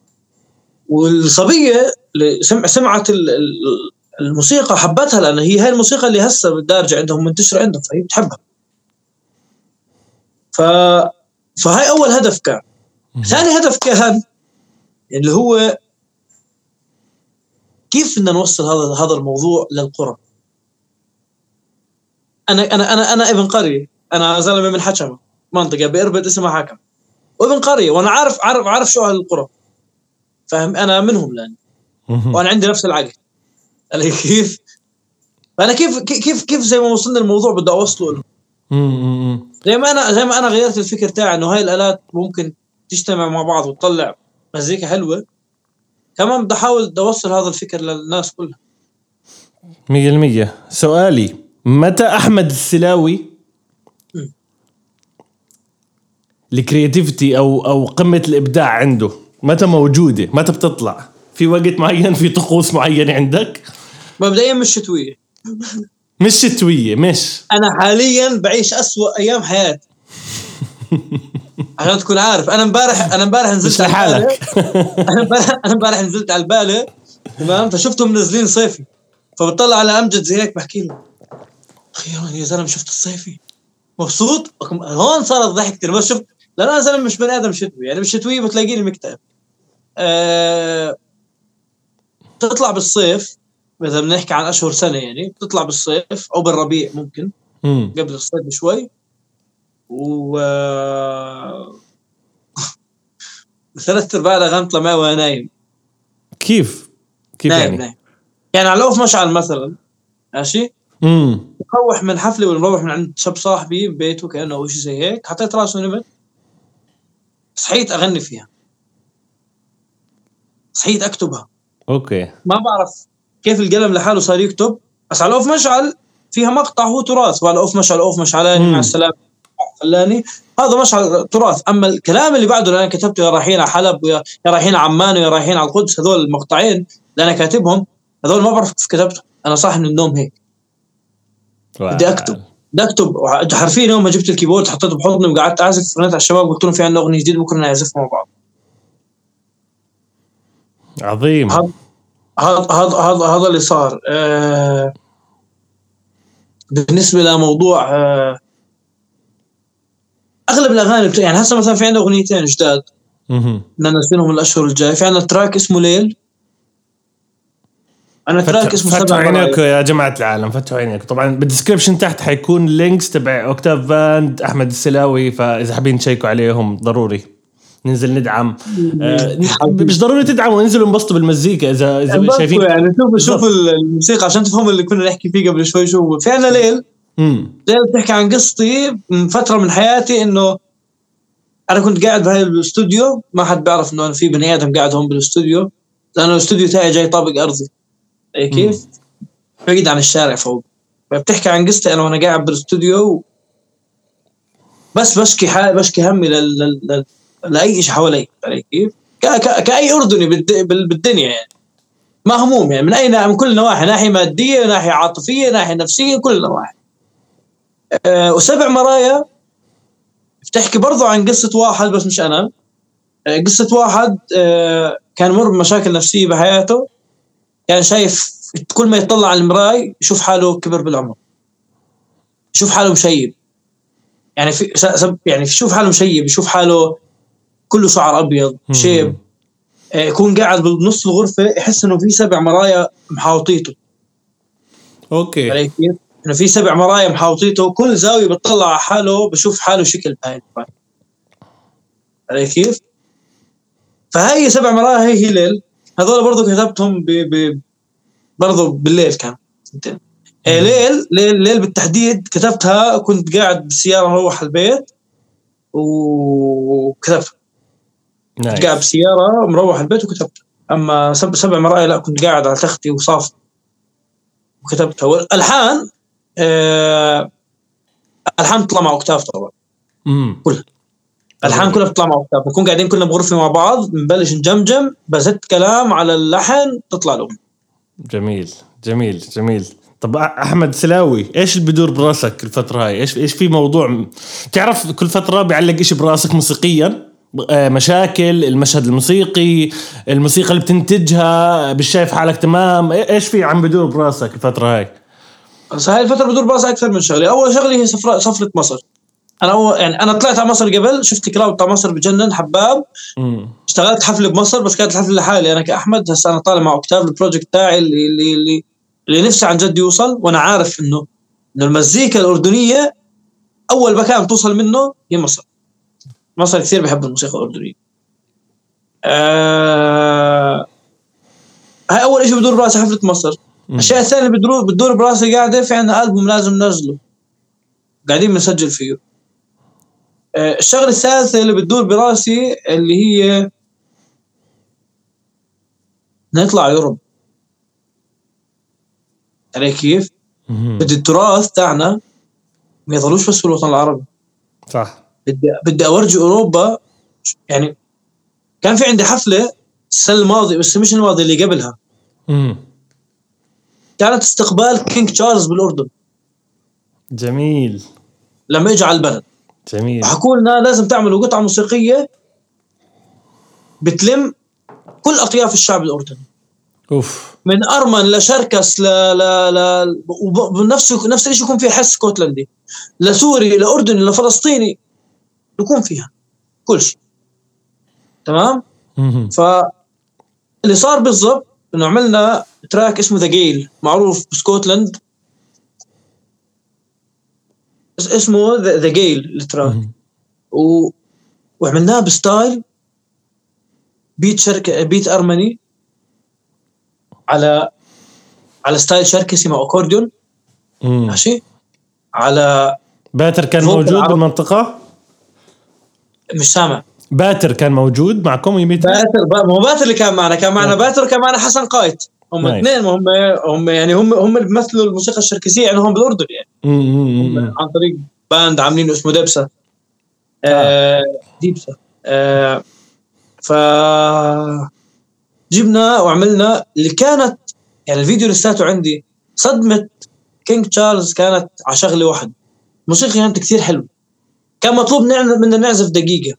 Speaker 2: والصبية اللي سمع سمعت ال- ال- الموسيقى حبتها لأن هي هاي الموسيقى اللي هسه بالدارجه عندهم منتشرة عندهم فهي بتحبها. ف فهاي أول هدف كان. ثاني هدف كان اللي هو كيف بدنا نوصل هذا هذا الموضوع للقرى؟ أنا أنا أنا أنا ابن قرية. أنا زلمه من حكمه منطقة. بإربد اسمها حكم وابن قرية. وأنا عارف عارف عارف شو أهل القرى. فاهم؟ أنا منهم لأن
Speaker 1: مهم.
Speaker 2: وأنا عندي نفس العقل. كيف؟ فانا كيف كيف كيف زي ما وصلنا الموضوع بدي أوصله لهم. زي ما أنا زي ما أنا غيرت الفكر تاعي إنه هاي الآلات ممكن تجتمع مع بعض وتطلع مزيكا حلوة. كمان بدي أحاول بدي أوصل هذا الفكر للناس كلها.
Speaker 1: مية المية. سؤالي. متى أحمد السلاوي
Speaker 2: مم.
Speaker 1: الكرياتيفيتي أو أو قمة الإبداع عنده. متى موجودة؟ متى بتطلع؟ في وقت معين؟ في طقوس معينة عندك؟
Speaker 2: مبدئيا مش شتوية.
Speaker 1: مش شتوية مش.
Speaker 2: أنا حاليا بعيش أسوأ أيام حياتي. عشان تكون عارف أنا امبارح أنا امبارح نزلت على
Speaker 1: لحالك
Speaker 2: أنا امبارح أنا امبارح نزلت على البالة تمام؟ فشفتهم منزلين صيفي. فبطلع على أمجد زي هيك بحكي له أخيرا يا زلمة شفت الصيفي؟ مبسوط؟ هون صارت ضحكتي بس شفت لأن أنا زلمة مش بني آدم شتوي. يعني بالشتويه بتلاقيني مكتئب. أه... تطلع بالصيف إذا بنحكي عن أشهر سنة يعني بتطلع بالصيف أو بالربيع ممكن.
Speaker 1: مم.
Speaker 2: قبل الصيف بشوي. و ثلاث أرباع الأغاني معي وأنا نايم.
Speaker 1: كيف؟ كيف
Speaker 2: نايم
Speaker 1: يعني؟
Speaker 2: نايم. يعني على لو في مشعل مثلا ماشي؟
Speaker 1: مم.
Speaker 2: مروح من حفلة ولا مروح من عند شاب صاحبي ببيته كأنه أو شيء زي هيك حطيت راسه نمت صحيت أغني فيها. صحيت أكتبها.
Speaker 1: okay.
Speaker 2: ما بعرف كيف القلم لحاله صار يكتب بس على اوف مشعل فيها مقطع هو تراث. وعلى اوف مشعل اوف مشعلاني. مع السلامة فلاني هذا مشعل تراث. أما الكلام اللي بعده اللي أنا كتبته يا رايحين على حلب ويا يا رايحين على عمان ويا رايحين على القدس هذول المقطعين اللي أنا كاتبهم هذول ما بعرف كيف كتبته أنا صاحي من النوم هيك. بدي أكتب. اكتب حرفيا يوم ما جبت ال keyboard حطيته بحضني وقعدت أعزف رنيت على الشباب قلت لهم في عندنا أغنية جديدة بكرة نعزفها مع بعض.
Speaker 1: عظيم.
Speaker 2: هذا هذا هذا اللي صار. آه بالنسبة لموضوع آه أغلب الأغاني بت... يعني هسه مثلا في عندنا أغنيتين جداد. بدنا ننزلهم الأشهر الجاي في عندنا track اسمه ليل. أنا
Speaker 1: track
Speaker 2: اسمه سبع مرايا
Speaker 1: يا جماعة العالم فتحوا عينيكم طبعا بال description تحت حيكون links تبع Octave Band أحمد السلاوي فإذا حابين تشيكوا عليهم ضروري. ننزل ندعم. آه مش ضروري تدعموا انزلوا انبسطوا بالمزيكا اذا إذا شايفين
Speaker 2: يعني شوفوا. شوفوا الموسيقى عشان تفهموا اللي كنا نحكي فيه قبل شوي. شو. في عندنا ليل. ليل بتحكي عن قصتي من فترة من حياتي إنه أنا كنت قاعد بهاي الأستوديو. ما حد بيعرف إنه أنا في بني آدم قاعد هون بالأستوديو لأنه الاستوديو تاعي جاي طابق أرضي. كيف؟ بعيد عن الشارع فوق. فبتحكي عن قصتي أنا وأنا قاعد بالاستوديو بس بشكي حالي بشكي همي لل... لل... لأي شيء حوالي. علي كيف؟ ك... ك... كأي أردني بالد... بال... بالدنيا يعني. مهموم يعني. من اي نا... من كل النواحي ناحية مادية ناحية عاطفية ناحية نفسية كل النواحي أه وسبع مرايا. بتحكي برضو عن قصة واحد بس مش أنا. أه قصة واحد أه كان مر بمشاكل نفسية بحياته. كان شايف كل ما يطلع على المراي يشوف حاله كبر بالعمر. يشوف حاله مشيب. يعني في يعني يشوف حاله مشيب يشوف حاله كله شعر أبيض شيب. آه، يكون قاعد بنص الغرفه يحس إنه في سبع مرايا محاوطيته.
Speaker 1: okay.
Speaker 2: علي كيف؟ إنه في سبع مرايا محاوطيته كل زاوية بتطلع على حاله بشوف حاله شكل بهاي المرايا علي كيف؟ فهي سبع مرايا هي ليل. هذول برضو كتبتهم ب... ب... برضو بالليل كان. آه، ليل ليل ليل بالتحديد كتبتها كنت قاعد بالسيارة مروح البيت وكتبت كنت قاعد
Speaker 1: نايس
Speaker 2: بالسيارة مروح البيت وكتبت أما سبع, سبع مرايا لا كنت قاعد على تختي وصاف وكتبتها. والألحان آه ألحان تطلع مع Octave طبعا
Speaker 1: مم.
Speaker 2: الحان كلها بتطلع مع Octave بنكون قاعدين كلنا بغرفة مع بعض بنبلش نجمجم بنزت كلام على اللحن تطلع الاغنيه
Speaker 1: جميل جميل جميل. طب أحمد سلاوي إيش اللي بدور براسك الفترة هاي؟ إيش إيش في موضوع تعرف كل فترة بيعلق إشي براسك موسيقيا؟ آه، مشاكل المشهد الموسيقي الموسيقى اللي بتنتجها مش شايف حالك تمام؟ إيش في عم بدور براسك الفترة هاي؟
Speaker 2: هاي الفترة بدور براسي أكثر من شغلة. أول شغلة هي سفرة سفرة مصر. أنا يعني أنا طلعت على مصر قبل شفت crowd بتاع مصر بجنن حباب.
Speaker 1: مم.
Speaker 2: اشتغلت حفلة بمصر بس كانت الحفلة لحالي. أنا كأحمد هسه أنا طالع مع Octave ال project تاعي اللي اللي اللي, اللي نفسي عن جد يوصل وأنا عارف انه إنه المزيكا الأردنية أول مكان توصل منه هي مصر. مصر كثير بحب الموسيقى الأردنية. آه... هاي أول شيء بدور براسي حفلة مصر. الشيء الثاني بدور براسي قاعدة في عندنا ألبوم لازم ننزله قاعدين بنسجل فيه. الشغلة الثالثة اللي بتدور براسي اللي هي نطلع يوروب علي كيف؟ بدي التراث تاعنا ما يضلوش بس في الوطن العربي.
Speaker 1: صح.
Speaker 2: بدي بدي أورجي أوروبا. يعني كان في عندي حفلة السنة الماضية بس مش الماضية اللي قبلها.
Speaker 1: مم.
Speaker 2: كانت استقبال King Charles بالأردن.
Speaker 1: جميل.
Speaker 2: لما اجى على البلد.
Speaker 1: جميل.
Speaker 2: حكوا لنا لازم تعملوا قطعه موسيقية بتلم كل أطياف الشعب الأردني.
Speaker 1: أوف.
Speaker 2: من أرمن لشركس ل ل ل ونفس نفس الشيء يكون فيه حس اسكتلندي لسوري لأردني لفلسطيني يكون فيها كل شيء. تمام. ف اللي صار بالضبط إنه عملنا track اسمه The Gael معروف ب Scotland. اسمه The Gael ال
Speaker 1: track.
Speaker 2: و... وعملناه ب style beat شركسي beat أرمني على على ستايل شركسي مع أكورديون.
Speaker 1: مم.
Speaker 2: ماشي؟ على
Speaker 1: باتر كان موجود
Speaker 2: العرب.
Speaker 1: بالمنطقة؟
Speaker 2: مش سامع.
Speaker 1: باتر كان موجود معكم يميت
Speaker 2: باتر با... ما هو باتر اللي كان معنا كان معنا باتر وكان معنا حسن قايت. هم. اثنين هم هم يعني هم هم اللي بيمثلوا الموسيقى الشركسية عندهم بالأردن يعني.
Speaker 1: مم.
Speaker 2: عن طريق باند عاملينه اسمه دبسه آه ديبسه آه ف جبنا وعملنا اللي كانت يعني الفيديو لساته عندي صدمة King Charles كانت على شغلة واحدة. موسيقى كانت كثير حلوة. كان مطلوب نعمل بدنا نعزف دقيقة.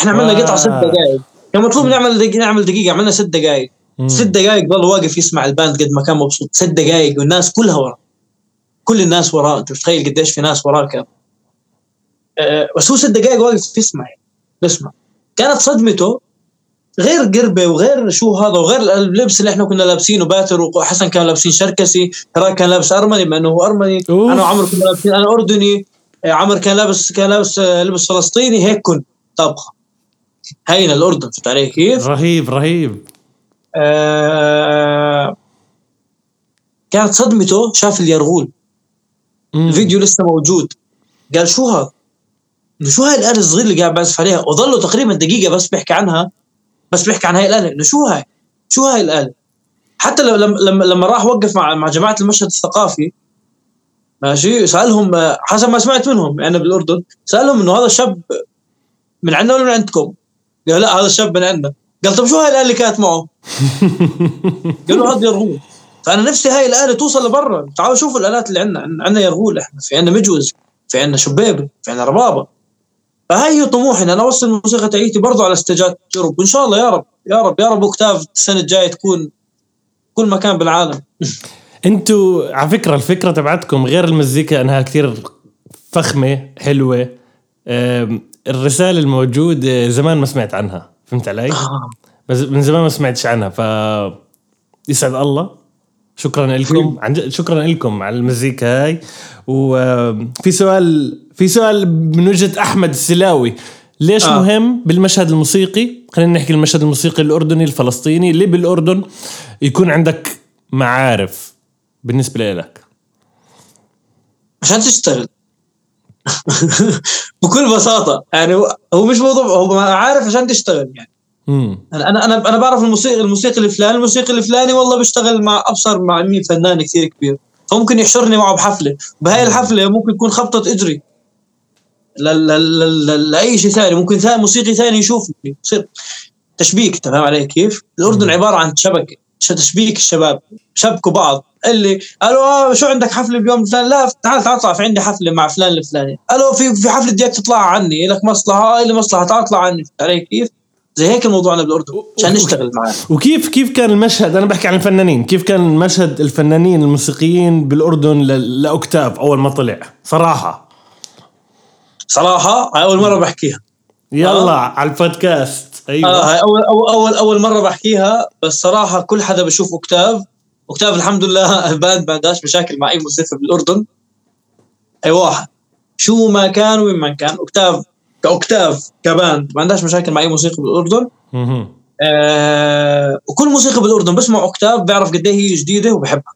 Speaker 2: إحنا عملنا. قطعة ست دقائق كان مطلوب نعمل دقيقة نعمل دقيقة عملنا ست دقائق. ست دقائق ضل واقف يسمع ال band قد ما كان مبسوط. ست دقائق والناس كلها وراه. كل الناس وراه. انت متخيل قديش في ناس وراه كان. أه بس هو ست دقائق واقف يسمع. بسمع كانت صدمته غير قربة وغير شو هذا وغير اللبس اللي إحنا كنا لابسينه باتر وحسن كان لابسين شركسي ترى كان لابس أرمني بما إنه هو أرمني.
Speaker 1: أوف.
Speaker 2: أنا وعمر كنا لابسين أنا أردني. آه، عمر كان لابس كان لابس لبس فلسطيني هيك كن طبخه هينا الأردن فهمت علي كيف؟
Speaker 1: رهيب رهيب.
Speaker 2: آه كانت صدمته شاف اليرغول
Speaker 1: مم.
Speaker 2: الفيديو لسه موجود قال شو هذا؟ إنه شو هاي الآلة الصغيرة اللي قاعد بعزف عليها وظلوا تقريبا دقيقة بس بيحكي عنها بس بيحكي عن هاي الآلة إنه شو هاي؟ شو هاي الآلة؟ حتى لما لما لما راح وقف مع مع جماعة المشهد الثقافي ماشي سألهم آه، حسب ما سمعت منهم يعني بالأردن سألهم إنه هذا الشاب من عندنا ولا من عندكم؟ قال لا هذا الشاب من عندنا قال طب شو هاي الآلة اللي كانت معه؟ قالوا هذا يرغول فأنا نفسي هاي الآلة توصل لبرا. تعالوا شوفوا الآلات اللي عندنا. عندنا يرغول إحنا في عندنا مجوز. في عندنا شبيبه في عندنا ربابة. فهي هي طموحي. إن أنا أوصل الموسيقى تاعيتي برضو على استجات يوروب وان شاء الله يا رب. يا رب. يا رب أوكتاف السنة الجاية تكون كل مكان بالعالم.
Speaker 1: أنتوا على فكرة الفكرة تبعتكم غير المزيكا إنها كتير فخمة حلوة. الرسالة الموجودة زمان ما سمعت عنها. فهمت علي؟ بس من زمان ما سمعتش عنها ف يسعد الله. شكرا لكم. عن جد شكرا لكم على المزيكا هاي. وفي سؤال في سؤال من وجهة أحمد السلاوي. ليش
Speaker 2: آه.
Speaker 1: آه. مهم بالمشهد الموسيقي؟ خلينا نحكي المشهد الموسيقي الأردني الفلسطيني. اللي بالأردن يكون عندك معارف بالنسبة لك؟
Speaker 2: عشان تشتغل. بكل بساطة يعني هو مش موضوع هو عارف عشان تشتغل يعني. أنا أنا أنا بعرف الموسيقى الموسيقي الفلاني الموسيقي الفلاني والله بشتغل مع أبصر مع مين؟ فنان كثير كبير. فممكن يحشرني معه بحفلة. بهاي الحفلة ممكن تكون خبطة إجري. لاي شيء ثاني. ممكن ثاني موسيقي ثاني يشوفني. يصير تشبيك انت فاهم علي كيف؟ الأردن عبارة عن شبكة تشبيك الشباب شبكوا بعض. اللي قالوا آه شو عندك حفله بيوم فلان؟ لا تعال تعال اطلع في عندي حفلة مع فلان الفلاني. قالوا في في حفلة بدك تطلع عني لك مصلحة؟ لي مصلحة تعال اطلع عني. علي كيف؟ زي هيك الموضوع بالأردن عشان نشتغل معاه.
Speaker 1: وكيف كيف كان المشهد؟ أنا بحكي عن الفنانين كيف كان مشهد الفنانين الموسيقيين بالأردن ل- ل Octave أول ما طلع؟ صراحة.
Speaker 2: صراحة؟ هاي أول مرة بحكيها.
Speaker 1: يلا
Speaker 2: آه.
Speaker 1: على البودكاست. أيوه.
Speaker 2: آه هاي أول أول أول اول مرة بحكيها بس صراحة كل حدا بشوف Octave Octave الحمد لله ال band ما عندهاش مشاكل مع اي موسيقى بالأردن. اي واحد شو ما كان وين ما كان. Octave ك Octave ك band ما عندهاش مشاكل مع اي موسيقى
Speaker 1: بالأردن.
Speaker 2: آه وكل موسيقى بالأردن بسمع Octave بيعرف قد إيه هي جديدة وبحبها.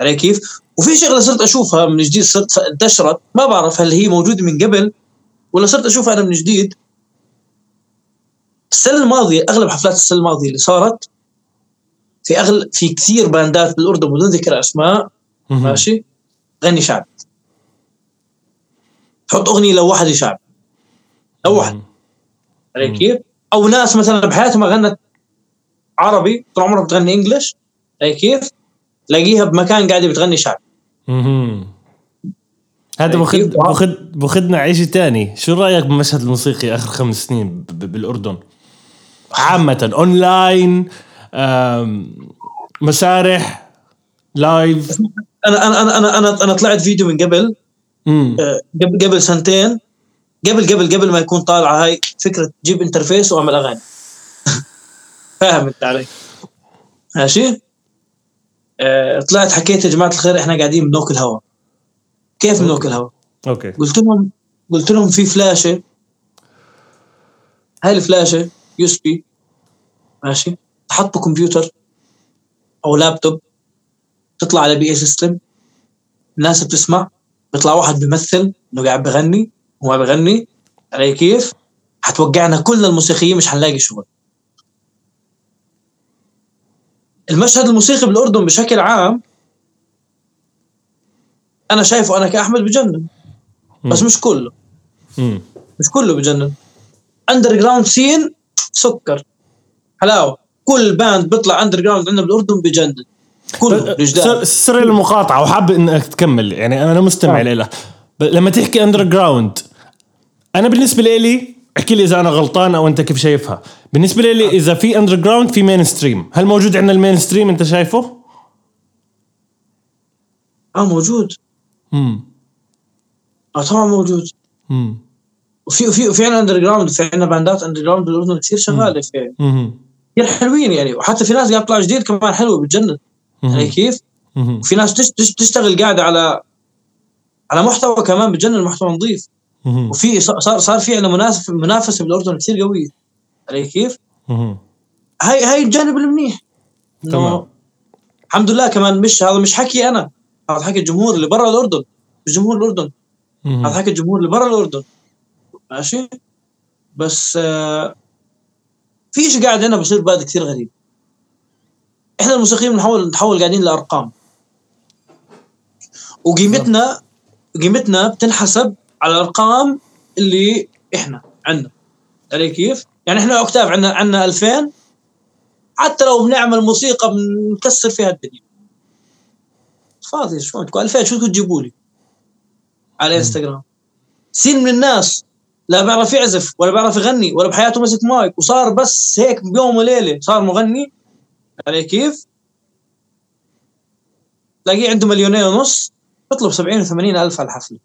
Speaker 2: علي كيف؟ وفي شغلة صرت أشوفها من جديد صرت انتشرت. ما بعرف هل هي موجودة من قبل ولا صرت أشوفها أنا من جديد. السنة الماضية أغلب حفلات السنة الماضية اللي صارت في اغلب في كثير band ات بالأردن بدون ذكر
Speaker 1: أسماء.
Speaker 2: ماشي غني شعبي تحط أغنية لو واحد شعبي لو واحد. كيف؟ أو ناس مثلا بحياتها ما غنت عربي طول عمرها بتغني إنجلش كيف؟ تلاقيها بمكان قاعدة بتغني شعبي
Speaker 1: مهم. هذا؟ باخد باخدنا على شيء تاني شو رأيك بالمشهد الموسيقي آخر خمس سنين بالأردن عامة اونلاين مسارح
Speaker 2: live أنا أنا أنا أنا أنا, طلعت فيديو من قبل. آه، قبل قبل سنتين. قبل قبل قبل ما يكون طالعة هاي فكرة تجيب interface وأعمل أغاني. فاهم أنت علي؟ ماشي؟ آه، طلعت حكيت يا جماعة الخير إحنا قاعدين بناكل هوا كيف بناكل هوا؟
Speaker 1: أوكي.
Speaker 2: قلت لهم قلت لهم في فلاشة هاي الفلاشة USB. ماشي؟ تحط بكمبيوتر أو لابتوب تطلع على PA system الناس بتسمع بيطلع واحد بيمثل إنه قاعد بغني وما بغني علي كيف؟ حتوقعنا كل الموسيقيين مش حنلاقي شغل. المشهد الموسيقي بالأردن بشكل عام أنا شايفه أنا كأحمد بجنن بس مش كله. مش كله بجنن. underground scene سكر. حلاوة. كل band بيطلع underground عندنا بالأردن بجنن كله بجدان.
Speaker 1: سر سر المقاطعة وحاب إنك تكمل يعني أنا مستمع
Speaker 2: آه.
Speaker 1: لها. لما تحكي underground أنا بالنسبة لي احكي لي إذا أنا غلطان أو أنت كيف شايفها. بالنسبة لي إذا في underground في mainstream هل موجود عندنا ال mainstream أنت شايفه؟
Speaker 2: آه موجود.
Speaker 1: امم
Speaker 2: آه طبعا موجود.
Speaker 1: امم
Speaker 2: وفي وفي وفي عندنا underground في عندنا band ات underground بالأردن كثير شغالة في كثير حلوين يعني. وحتى في ناس قاعد تطلع جديد كمان حلوة بتجنن يعني كيف؟ وفي ناس تش- تش- تشتغل قاعدة على على محتوى كمان بتجنن محتوى نظيف. وفي صار صار في عندنا منافسه منافسه بالأردن كثير قويه علي كيف؟ هاي هاي الجانب المنيح
Speaker 1: تمام.
Speaker 2: الحمد لله كمان مش هذا مش حكي أنا. هذا حكي الجمهور اللي برا الأردن. مش جمهور الأردن. هذا حكي الجمهور اللي برا الأردن. ماشي؟ بس آه في شيء قاعد هنا بصير باد كثير غريب. إحنا الموسيقيين بنحاول نحول قاعدين لأرقام. وقيمتنا قيمتنا بتنحسب على الأرقام اللي إحنا عندنا. علي كيف؟ يعني إحنا اوكتاف عندنا عندنا 2000 حتى لو بنعمل موسيقى بنكسر فيها الدنيا. فاضي شو عندكم 2000 شو بدكم تجيبوا لي؟ على إنستغرام. سين من الناس. لا بيعرف يعزف ولا بيعرف يغني ولا بحياته مسك مايك وصار بس هيك بيوم وليلة صار مغني. علي كيف؟ تلاقيه عنده مليونين ونص بيطلب 70 و80 ألف على الحفلة.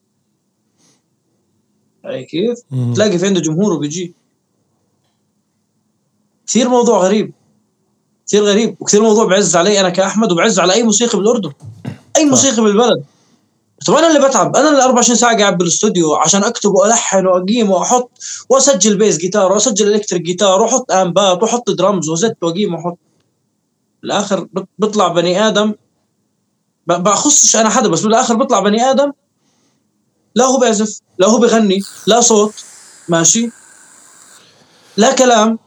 Speaker 2: علي كيف؟ تلاقي في عنده جمهور وبيجي. كثير موضوع غريب. كثير غريب وكثير موضوع بعز علي أنا كأحمد وبعز على أي موسيقي بالأردن. أي موسيقي بالبلد. طب أنا اللي بتعب. أنا اللي 24 ساعة قاعد بالاستوديو عشان أكتب وألحن وأقيم وأحط وأسجل bass guitar وأسجل electric guitar وأحط amp ات وأحط درمز وزت وأقيم وأحط. بالآخر بيطلع بني آدم. بخصش أنا حدا بس بالآخر بيطلع بني آدم. لا هو بيعزف لا هو بغني لا صوت ماشي؟ لا كلام.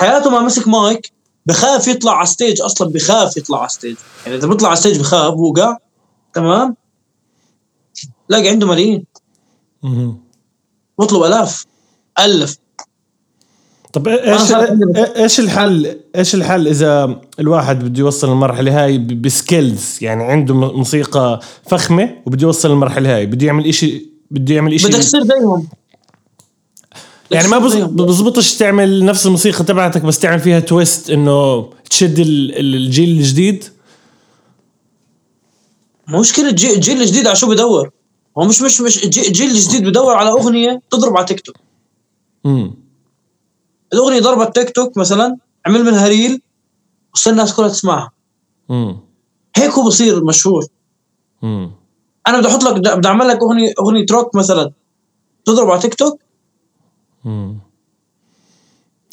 Speaker 2: حياته ما مسك مايك بخاف يطلع على stage أصلا بخاف يطلع على stage يعني إذا بيطلع على stage بخاف وقع تمام؟ تلاقي عنده ملايين. بطلب ألاف. ألف.
Speaker 1: طب إيش
Speaker 2: صار عندي-
Speaker 1: إيش الحل؟ إيش الحل إذا الواحد بده يوصل للمرحله هاي ب skills؟ يعني عنده موسيقى فخمة وبده يوصل للمرحله هاي. بده يعمل إشي بده يعمل إشي
Speaker 2: بدك تصير زيهم.
Speaker 1: يعني ما. بزبطش تعمل نفس الموسيقى تبعتك بس تعمل فيها twist إنه تشد ال- ال- الجيل الجديد؟
Speaker 2: مشكلة الجيل الجديد على شو بدور؟ هو مش مش مش الجيل الجديد بدور على أغنية تضرب على تيك توك.
Speaker 1: امم
Speaker 2: الأغنية ضربت تيك توك مثلا عمل منها reel وصار الناس كلها تسمعها.
Speaker 1: امم
Speaker 2: هيك هو بصير مشهور
Speaker 1: امم
Speaker 2: أنا بدي أحط لك بدي أعمل لك اغنية أغنية روك مثلا. تضرب على تيك توك.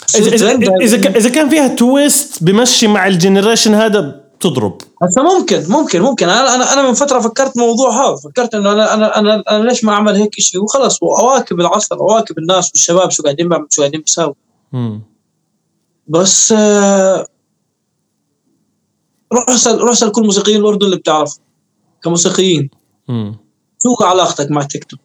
Speaker 2: تصير
Speaker 1: اذا اذا كان فيها twist بمشي مع ال generation هذا بتضرب
Speaker 2: هسه ممكن ممكن ممكن. أنا أنا أنا من فترة فكرت موضوع هذا. فكرت إنه أنا أنا أنا, أنا ليش ما أعمل هيك شيء وخلص وأواكب العصر أواكب الناس والشباب شو قاعدين بعمل شو قاعدين بيساووا. بس آه، روح اسأل روح اسأل كل موسيقيين الأردن اللي بتعرف كموسيقيين. شو علاقتك مع تيك توك؟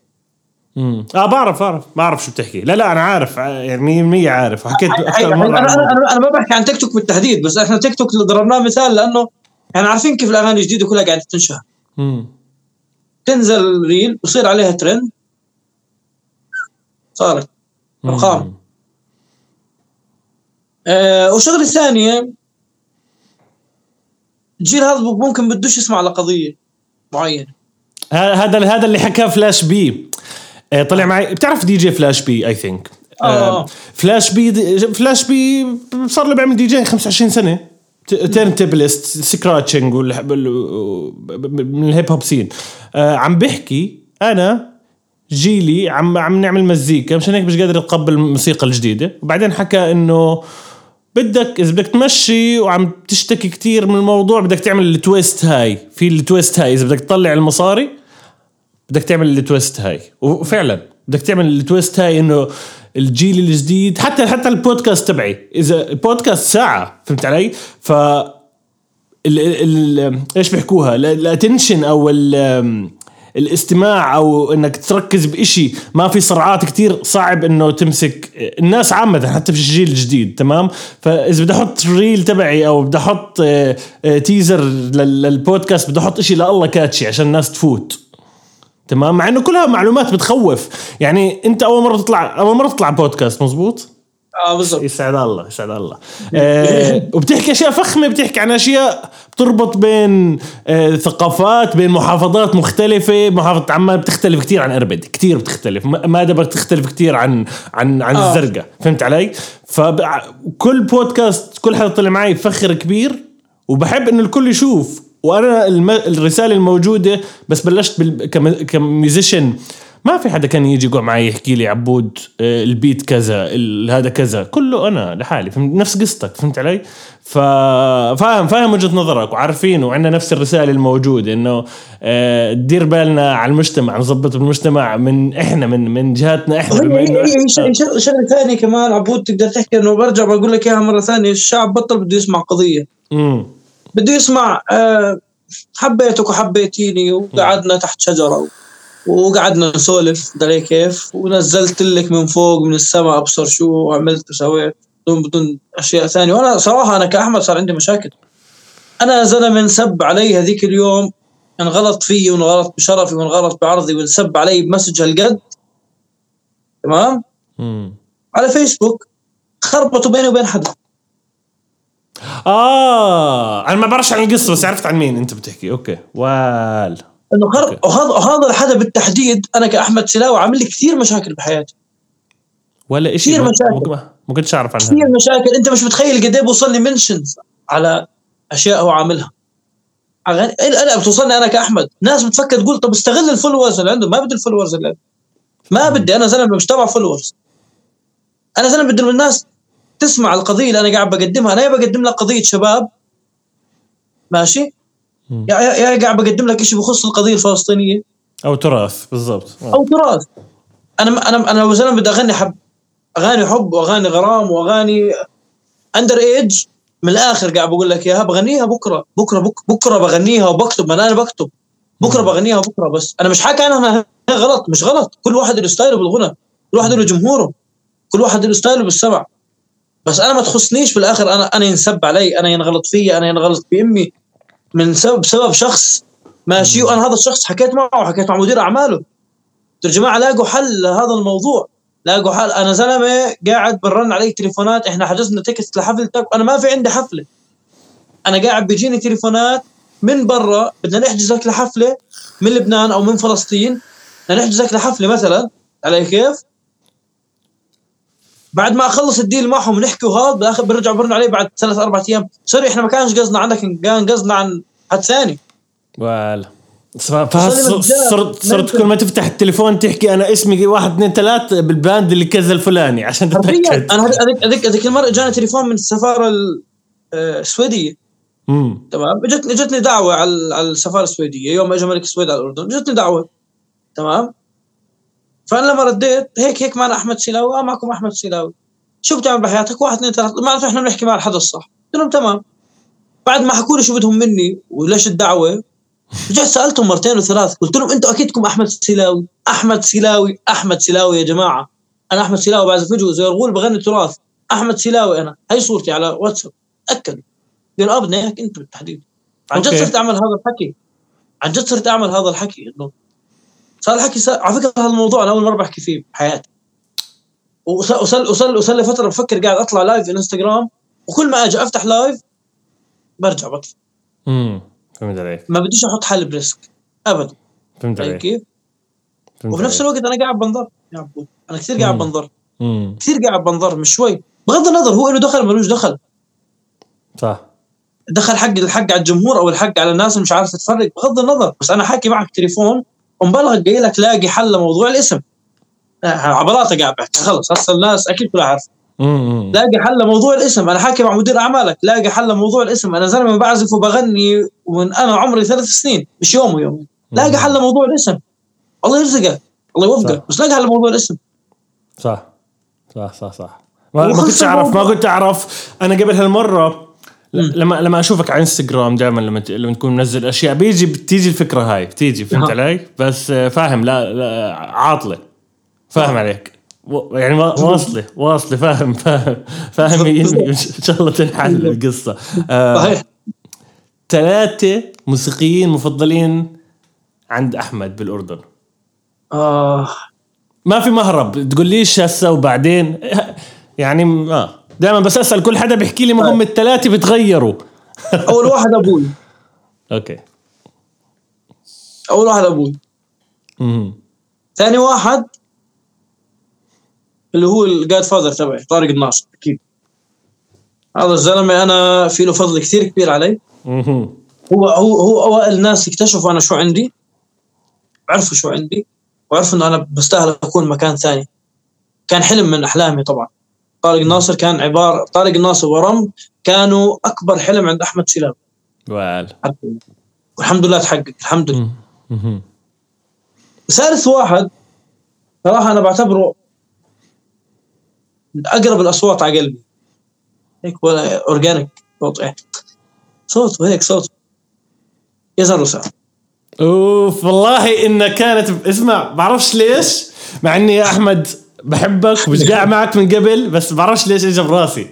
Speaker 1: امم آه بعرف بعرف. بعرف شو بتحكي. لا لا أنا عارف. ع- يعني 100% عارف. حكيت
Speaker 2: هي- أكثر
Speaker 1: مره
Speaker 2: أنا
Speaker 1: أنا.
Speaker 2: أنا أنا ما بحكي عن تيك توك بالتحديد بس إحنا تيك توك اللي ضربناه مثال لأنه إحنا عارفين كيف الأغاني الجديدة كلها قاعدة تنشهر
Speaker 1: مم.
Speaker 2: تنزل reel ويصير عليها ترند. صارت. ارقام. آه والشغلة الثانية الجيل هذا ممكن بدوش يسمع لقضية
Speaker 1: معينة. هذا هذا اللي حكاه Flash B. آه، طلع معي. بتعرف DJ Flash B I think
Speaker 2: آه.
Speaker 1: Flash B Flash B صار له بيعمل دي جي 25 سنة. turntablist scratching من ال hip hop scene آه، عم بحكي أنا جيلي عم عم نعمل مزيكا مشان هيك مش قادر أتقبل الموسيقى الجديدة. وبعدين حكى إنه بدك إذا بدك تمشي وعم تشتكي كتير من الموضوع بدك تعمل ال twist هاي. في ال twist هاي. إذا بدك تطلع المصاري بدك تعمل ال twist هاي. وفعلا بدك تعمل ال twist هاي إنه الجيل الجديد حتى حتى البودكاست تبعي. إذا البودكاست ساعة فهمت علي؟ ف ال ال إيش بيحكوها؟ ال attention أو ال الاستماع أو إنك تركز بإشي ما في صرعات كتير صعب إنه تمسك الناس عامة حتى في الجيل الجديد تمام؟ فإذا بدي أحط ريل تبعي أو بدي أحط آه، آه، تيزر للبودكاست بدي أحط إشي لله كاتشي عشان الناس تفوت. تمام؟ مع إنه كلها معلومات بتخوف. يعني أنت أول مرة تطلع أول مرة تطلع بودكاست مزبوط؟
Speaker 2: آه بالضبط.
Speaker 1: يسعد الله يسعد الله. آه وبتحكي أشياء فخمة بتحكي عن أشياء بتربط بين آه ثقافات بين محافظات مختلفة. محافظة عمان بتختلف كثير عن أربد كثير بتختلف. ماذا بتختلف كثير عن عن عن آه. الزرقاء. فهمت علي؟ فكل بودكاست كل حدا طلع معي فخر كبير. وبحب إنه الكل يشوف وأنا الم... الرسالة الموجودة بس بلشت بال... كم... كميوزيشن. ما في حدا كان يجي يقعد معي يحكي لي عبود آه، البيت كذا هذا كذا. كله أنا لحالي فهمت؟ نفس قصتك فهمت علي؟ فاهم فاهم وجهة نظرك وعارفين وعندنا نفس الرسالة الموجودة إنه آه، دير بالنا على المجتمع نظبط المجتمع من إحنا من من جهاتنا إحنا
Speaker 2: بما إنه شغله ثانية كمان عبود تقدر تحكي انه برجع بقول لك إياها مرة ثانية الشعب بطل بده يسمع قضية. امم بده يسمع آه، حبيتك وحبيتيني وقعدنا تحت شجرة وقعدنا نسولف دري كيف؟ ونزلت لك من فوق من السماء أبصر شو عملت وسويت بدون بدون أشياء ثانية. وأنا صراحة أنا كأحمد صار عندي مشاكل. أنا زلمة انسب علي هذيك اليوم انغلط فيي وانغلط بشرفي وانغلط بعرضي وانسب علي ب message هالقد. تمام؟ على فيسبوك خربطوا بيني وبين حدا.
Speaker 1: آه أنا ما بعرفش عن القصة بس عرفت عن مين أنت بتحكي. okay. وال.
Speaker 2: إنه خرب وهذا وهذا الحدا بالتحديد أنا كأحمد سيلاوي عامل لي كثير مشاكل بحياتي.
Speaker 1: ولا شيء كثير مشاكل. ما كنتش أعرف عنها.
Speaker 2: كثير مشاكل. أنت مش متخيل قد إيه بوصل لي mentions على أشياء هو عاملها. اغاني أنا بتوصلني أنا كأحمد. ناس بتفكر تقول طب استغل ال followers اللي عنده. ما بدي ال followers اللي عنده. ما بدي. أنا زلمة مش تبع followers. أنا زلمة بدي الناس تسمع القضية اللي أنا قاعد بقدمها. أنا بقدم لك قضية شباب. ماشي؟ يا يا قاعد بقدم لك شيء بخص القضية الفلسطينية.
Speaker 1: أو تراث بالضبط.
Speaker 2: أو تراث. أنا أنا أنا لو زلمة بدي أغني حب. أغاني حب وأغاني غرام وأغاني under age من الآخر قاعد بقول لك إياها بغنيها بكرة. بكرة بك بكرة بغنيها وبكتب. أنا أنا بكتب. بكرة بغنيها بكرة بس. أنا مش حاكي عنها غلط. مش غلط. كل واحد له style ه بالغنى. كل واحد له جمهوره. كل واحد له style ه بالسمع. بس أنا ما تخصنيش بالآخر أنا أنا ينسب علي أنا ينغلط فيي أنا ينغلط بامي من سبب بسبب شخص ماشي وأنا هذا الشخص حكيت معه وحكيت مع مدير أعماله. يا جماعة لاقوا حل لهذا الموضوع. لاقوا حل. أنا زلمة قاعد برن علي تليفونات إحنا حجزنا tickets لحفلتك وأنا ما في عندي حفلة. أنا قاعد بيجيني تليفونات من برا بدنا نحجزك لحفلة من لبنان أو من فلسطين. بدنا نحجزك لحفلة مثلا. علي كيف؟ بعد ما اخلص ال deal معهم ونحكي وهذا بالآخر برجع برن عليه بعد ثلاث أربع أيام. sorry إحنا ما كانش قصدنا عنك كان قصدنا عن حد ثاني.
Speaker 1: ولا. صرت صرت كل ما تفتح التليفون تحكي أنا اسمي واحد اثنين ثلاث بال band اللي كذا الفلاني عشان
Speaker 2: تتاكد أنا هذيك هذيك هذيك المرة جاني تليفون من السفارة آه، السويدية. تمام؟ اجتني اجتني دعوة على على السفارة السويدية. يوم اجى ملك السويد على الأردن اجتني دعوة. تمام؟ فأنا لما رديت هيك هيك معنا أحمد سيلاوي آه معكم أحمد سيلاوي شو بتعمل بحياتك؟ واحد اثنين ثلاثة. ما إحنا بنحكي مع الحدا الصح. قلت لهم تمام. بعد ما حكوا لي شو بدهم مني وليش الدعوة رجعت سألتهم مرتين وثلاث. قلت لهم أنتم اكيدكم أحمد سيلاوي أحمد سيلاوي أحمد سيلاوي يا جماعة. أنا أحمد سيلاوي بعزف فيديو زي الغول بغني تراث. أحمد سيلاوي أنا. هي صورتي على واتساب. تاكد قالوا آه بدنا إياك أنت بالتحديد. عن جد صرت أعمل هذا الحكي. عن جد صرت أعمل هذا الحكي إنه صار الحكي صار على فكرة هذا الموضوع أنا أول مرة بحكي فيه بحياتي. وصل وصل وصل لي فتره بفكر قاعد أطلع live في انستغرام وكل ما أجي أفتح live برجع بطفي
Speaker 1: امم فهمت عليك.
Speaker 2: ما بديش أحط حالي ب risk. ابدا.
Speaker 1: فهمت عليك.
Speaker 2: كيف؟ وفي نفس الوقت أنا قاعد بنظر. يا عبود. أنا كثير قاعد بنظر. كثير قاعد بنظر مش شوي. بغض النظر هو له دخل ملوش دخل.
Speaker 1: صح.
Speaker 2: دخل حق الحق على الجمهور أو الحق على الناس اللي مش عارفه تفرق بغض النظر. بس أنا حاكي معك تليفون ومبالغ قايل لك لاقي حل لموضوع الاسم. عبراته قاعد بحكي خلص هسه الناس أكيد كلها عارفة. لاقي حل لموضوع الاسم. أنا حاكي مع مدير أعمالك لاقي حل لموضوع الاسم. أنا زلمة بعزف وبغني ومن أنا عمري ثلاث سنين مش يوم ويومين لاقي حل لموضوع الاسم. الله يرزقك. الله يوفقك. بس لاقي حل لموضوع الاسم.
Speaker 1: صح. صح صح صح. ما, ما كنتش أعرف ما كنت أعرف. أنا قبل هالمرة لما لما أشوفك على إنستغرام دائما لما لما تكون منزل أشياء بيجي بتيجي الفكرة هاي بتيجي فهمت
Speaker 2: آه.
Speaker 1: علي؟ بس آه، فاهم لا, لا عاطلة. فاهم عليك. و- يعني وا- واصلة واصلة فاهم فاهم فاهم إن شاء الله تنحل القصة. آه
Speaker 2: صحيح
Speaker 1: ثلاثة موسيقيين مفضلين عند أحمد بالأردن.
Speaker 2: آه.
Speaker 1: ما في مهرب. تقوليش هسه وبعدين؟ يعني آه. دائما بس أسأل كل حدا بيحكي لي ما هم الثلاثه بتغيروا.
Speaker 2: أول واحد أبوي.
Speaker 1: أوكي.
Speaker 2: أول واحد
Speaker 1: أبوي.
Speaker 2: ثاني واحد اللي هو الجاد فاذر تبعي طارق الناصر أكيد. هذا الزلمة أنا في له فضل كثير كبير علي. هو هو هو أوائل ناس اكتشفوا أنا شو عندي عرفوا شو عندي وعرفوا إنه أنا بستاهل أكون مكان ثاني. كان حلم من أحلامي طبعا. طارق الناصر كان عباره طارق الناصر ورم كانوا أكبر حلم عند أحمد سلام.
Speaker 1: وال.
Speaker 2: والحمد لله تحقق الحمد لله. ثالث واحد صراحة أنا بعتبره من أقرب الأصوات على قلبي. هيك ولا أورجانيك صوت إيه. صوته هيك صوت. يزن رسام
Speaker 1: أوف والله انها كانت اسمع بعرفش ليش؟ مع إني يا أحمد بحبك ومش قاعد معك من قبل بس بعرفش ليش اجى براسي.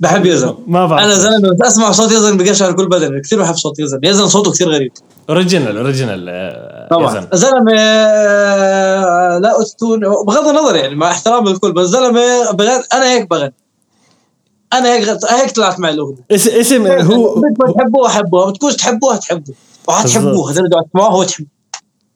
Speaker 2: بحب يزن.
Speaker 1: ما بعرف.
Speaker 2: أنا زلمة بس أسمع صوت يزن بقشعر كل بدني كثير بحب صوت يزن. يزن صوته كثير غريب.
Speaker 1: original original آه،
Speaker 2: طبعا.
Speaker 1: يزن.
Speaker 2: زلمة آه، لا autotune بغض النظر يعني مع احترام الكل بس زلمة بغير أنا هيك بغني أنا هيك هيك طلعت معي الأغنية.
Speaker 1: اس- اسم هو
Speaker 2: بدكم تحبوه حبوه ما بتكونش تحبوه تحبوه وحتحبوه هترجعوا تسمعوه وتحبوه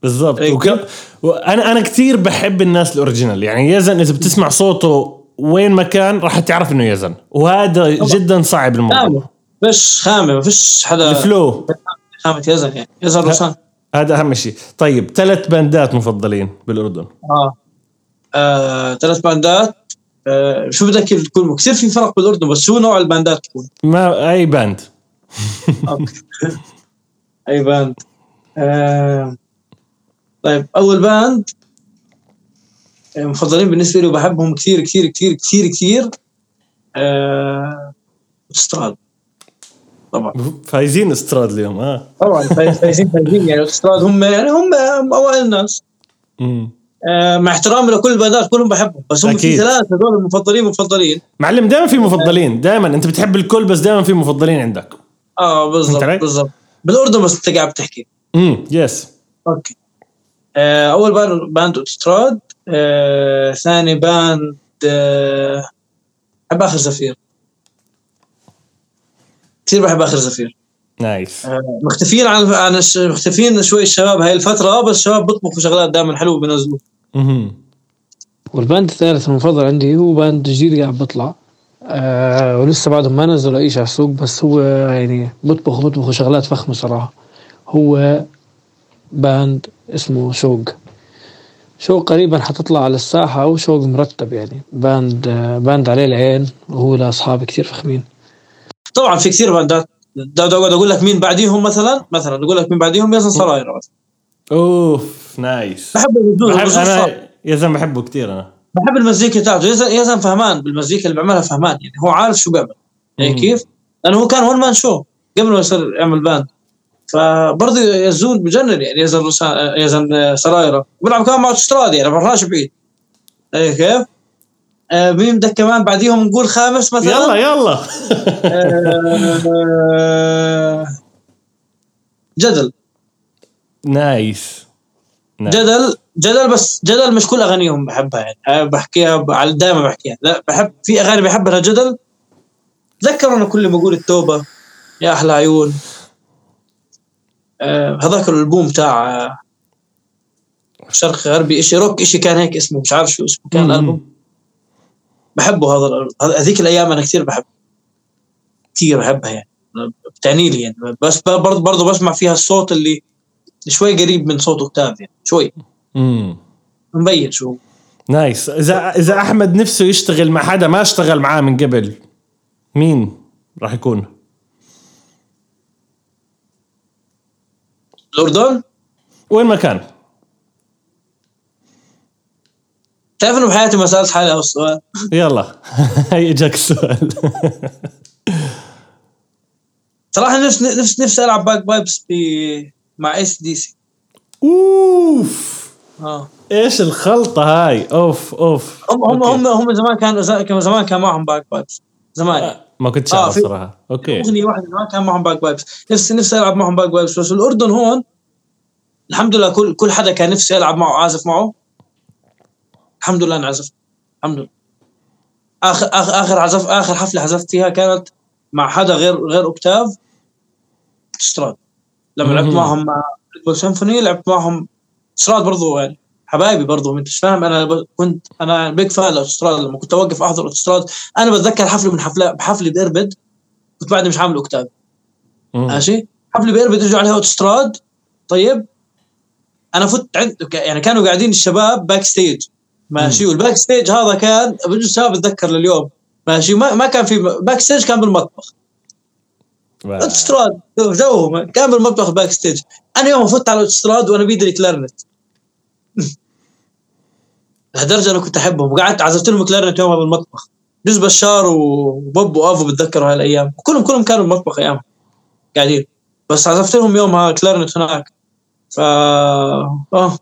Speaker 1: بالضبط.
Speaker 2: هيك.
Speaker 1: وك... وأنا أنا كثير بحب الناس ال original. يعني يزن إذا بتسمع صوته وين ما كان راح تعرف إنه يزن. وهذا جدا صعب الموضوع.
Speaker 2: خامة. فيش خامة ما فيش حدا
Speaker 1: ال
Speaker 2: flow. خامة يزن يعني. يزن روسان
Speaker 1: هذا أهم شيء. طيب ثلاث باندات مفضلين بالأردن.
Speaker 2: آه, آه، ثلاث باندات. آه شو بدك تكون؟ كثير في فرق بالأردن بس شو نوع الباندات تكون؟
Speaker 1: ما أي band.
Speaker 2: أي band. آه طيب أول band آه، مفضلين بالنسبة لي وبحبهم كثير كثير كثير كثير كثير أوتوستراد طبعا.
Speaker 1: فايزين أوتوستراد اليوم آه.
Speaker 2: طبعا فايز- فايزين فايزين. يعني استراد هم يعني هم أوائل الناس.
Speaker 1: مم.
Speaker 2: آه مع احترامي لكل الباندات كلهم بحبهم. بس هم في
Speaker 1: أكيد.
Speaker 2: ثلاثة هذول المفضلين مفضلين.
Speaker 1: معلم دائما في مفضلين دائما أنت بتحب الكل بس دائما في مفضلين عندك.
Speaker 2: آه بالضبط؟ بالضبط. بالأردن بس أنت قاعد بتحكي.
Speaker 1: امم yes
Speaker 2: okay. آه أول band band أوتوستراد آه ثاني باند آه بحب آخر زفير. كثير بحب آخر زفير.
Speaker 1: nice.
Speaker 2: آه مختفيين عن عن مختفيين شوي الشباب هاي الفترة بس الشباب بيطبخوا شغلات دائما حلوة بينزلوا.
Speaker 3: والباند الثالث المفضل عندي هو band جديد قاعد بيطلع آه ولسه بعدهم ما نزلوا أي شيء على السوق بس هو يعني بيطبخ بيطبخوا شغلات فخمة صراحة. هو band اسمه شوق. شوق قريبا حتطلع على الساحة وشوق مرتب يعني. band band عليه العين وهو لأصحاب كثير فخمين.
Speaker 2: طبعا في كثير باندات. دا- دا- اقعد أقول لك مين بعديهم مثلا؟ مثلا أقول لك مين بعديهم؟ يزن سرايرة مثلا.
Speaker 1: أوف nice.
Speaker 2: بحب
Speaker 1: بحب. أنا يا زلمة بحبه كثير أنا.
Speaker 2: بحب المزيكا تاعته. يزن يزن فهمان بالمزيكا اللي بيعملها فهمان يعني. هو عارف شو بيعمل. يعني. كيف؟ لأنه هو كان one man show قبل ما يصير يعمل band فبرضه يزن بجنن يعني يزن يزن سرايرة. بيلعب كمان مع أوتوستراد يعني برناش بعيد. أي كيف؟ آه مين بدك كمان بعديهم نقول خامس مثلا.
Speaker 1: يلا يلا.
Speaker 2: آه جدل.
Speaker 1: nice.
Speaker 2: جدل جدل بس جدل مش كل أغانيهم بحبها يعني. أنا بحكيها على دائما بحكيها. لا بحب في أغاني بحبها جدل. تذكر أنا كل ما أقول التوبة يا أحلى عيون. آه هذاك الألبوم تاع آه، شرق غربي إشي روك إشي كان هيك اسمه مش عارف شو اسمه كان. الالبوم بحبه. هذا- هذيك الأيام أنا كثير بحب كثير بحبها يعني. بتعني لي يعني. بس برضه برضه بسمع فيها الصوت اللي شوي قريب من صوت اوكتاف يعني شوي.
Speaker 1: امم
Speaker 2: مبين شو.
Speaker 1: nice. اذا إذا أحمد نفسه يشتغل مع حدا ما اشتغل معاه من قبل مين راح يكون؟
Speaker 2: الأردن؟
Speaker 1: وين ما كان.
Speaker 2: تعرف إنه بحياتي ما سألت حالي هذا السؤال؟
Speaker 1: يلا هي إجاك السؤال.
Speaker 2: صراحة نفس نفس نفسي ألعب bagpipes ب مع اس دي سي
Speaker 1: أوف!
Speaker 2: آه.
Speaker 1: إيش الخلطة هاي؟ أوف أوف.
Speaker 2: هم هم. هم هم زمان كانوا كانوا زمان كان معهم bagpipes زمان.
Speaker 1: آه، ما كنت
Speaker 2: آه،
Speaker 1: اعرف
Speaker 2: في-
Speaker 1: صراحة.
Speaker 2: okay. أغنية واحدة كان معهم bagpipes نفسي نفسي ألعب معهم bagpipes بس الأردن هون الحمد لله كل كل حدا كان نفسي ألعب معه عازف معه. الحمد لله انعزف الحمد لله. اخر اخر آخر عزف آخر حفلة عزفت فيها كانت مع حدا غير غير أوكتاف أوتوستراد لما لعبت. معهم مع سيمفوني لعبت معهم أوتوستراد برضو يعني. حبايبي برضو انت مش فاهم أنا ب- كنت أنا big fan لاوتوستراد لما كنت أوقف أحضر اوتوستراد أنا بتذكر حفله من حفلة بحفله بإربد كنت بعدني مش عامل اوكتاف
Speaker 1: مم.
Speaker 2: ماشي؟ حفلة بإربد رجعوا عليها اوتوستراد طيب؟ أنا فت عند يعني كانوا قاعدين الشباب backstage ماشي؟ وال backstage هذا كان بجوز الشباب بتذكر لليوم ماشي؟ ما, ما كان في backstage كان بالمطبخ. اوتوستراد جوهم كان بالمطبخ backstage أنا يوم فت على الاوتوستراد وأنا بيدي كلارنت لهالدرجة أنا كنت أحبهم. وقعدت عزفت لهم كلارنت يومها بالمطبخ جوز بشار وبوب وأفو بتذكروا هاي الأيام كلهم كلهم كانوا بالمطبخ أيام قاعدين. بس عزفت لهم يومها كلارنت هناك. ف آه.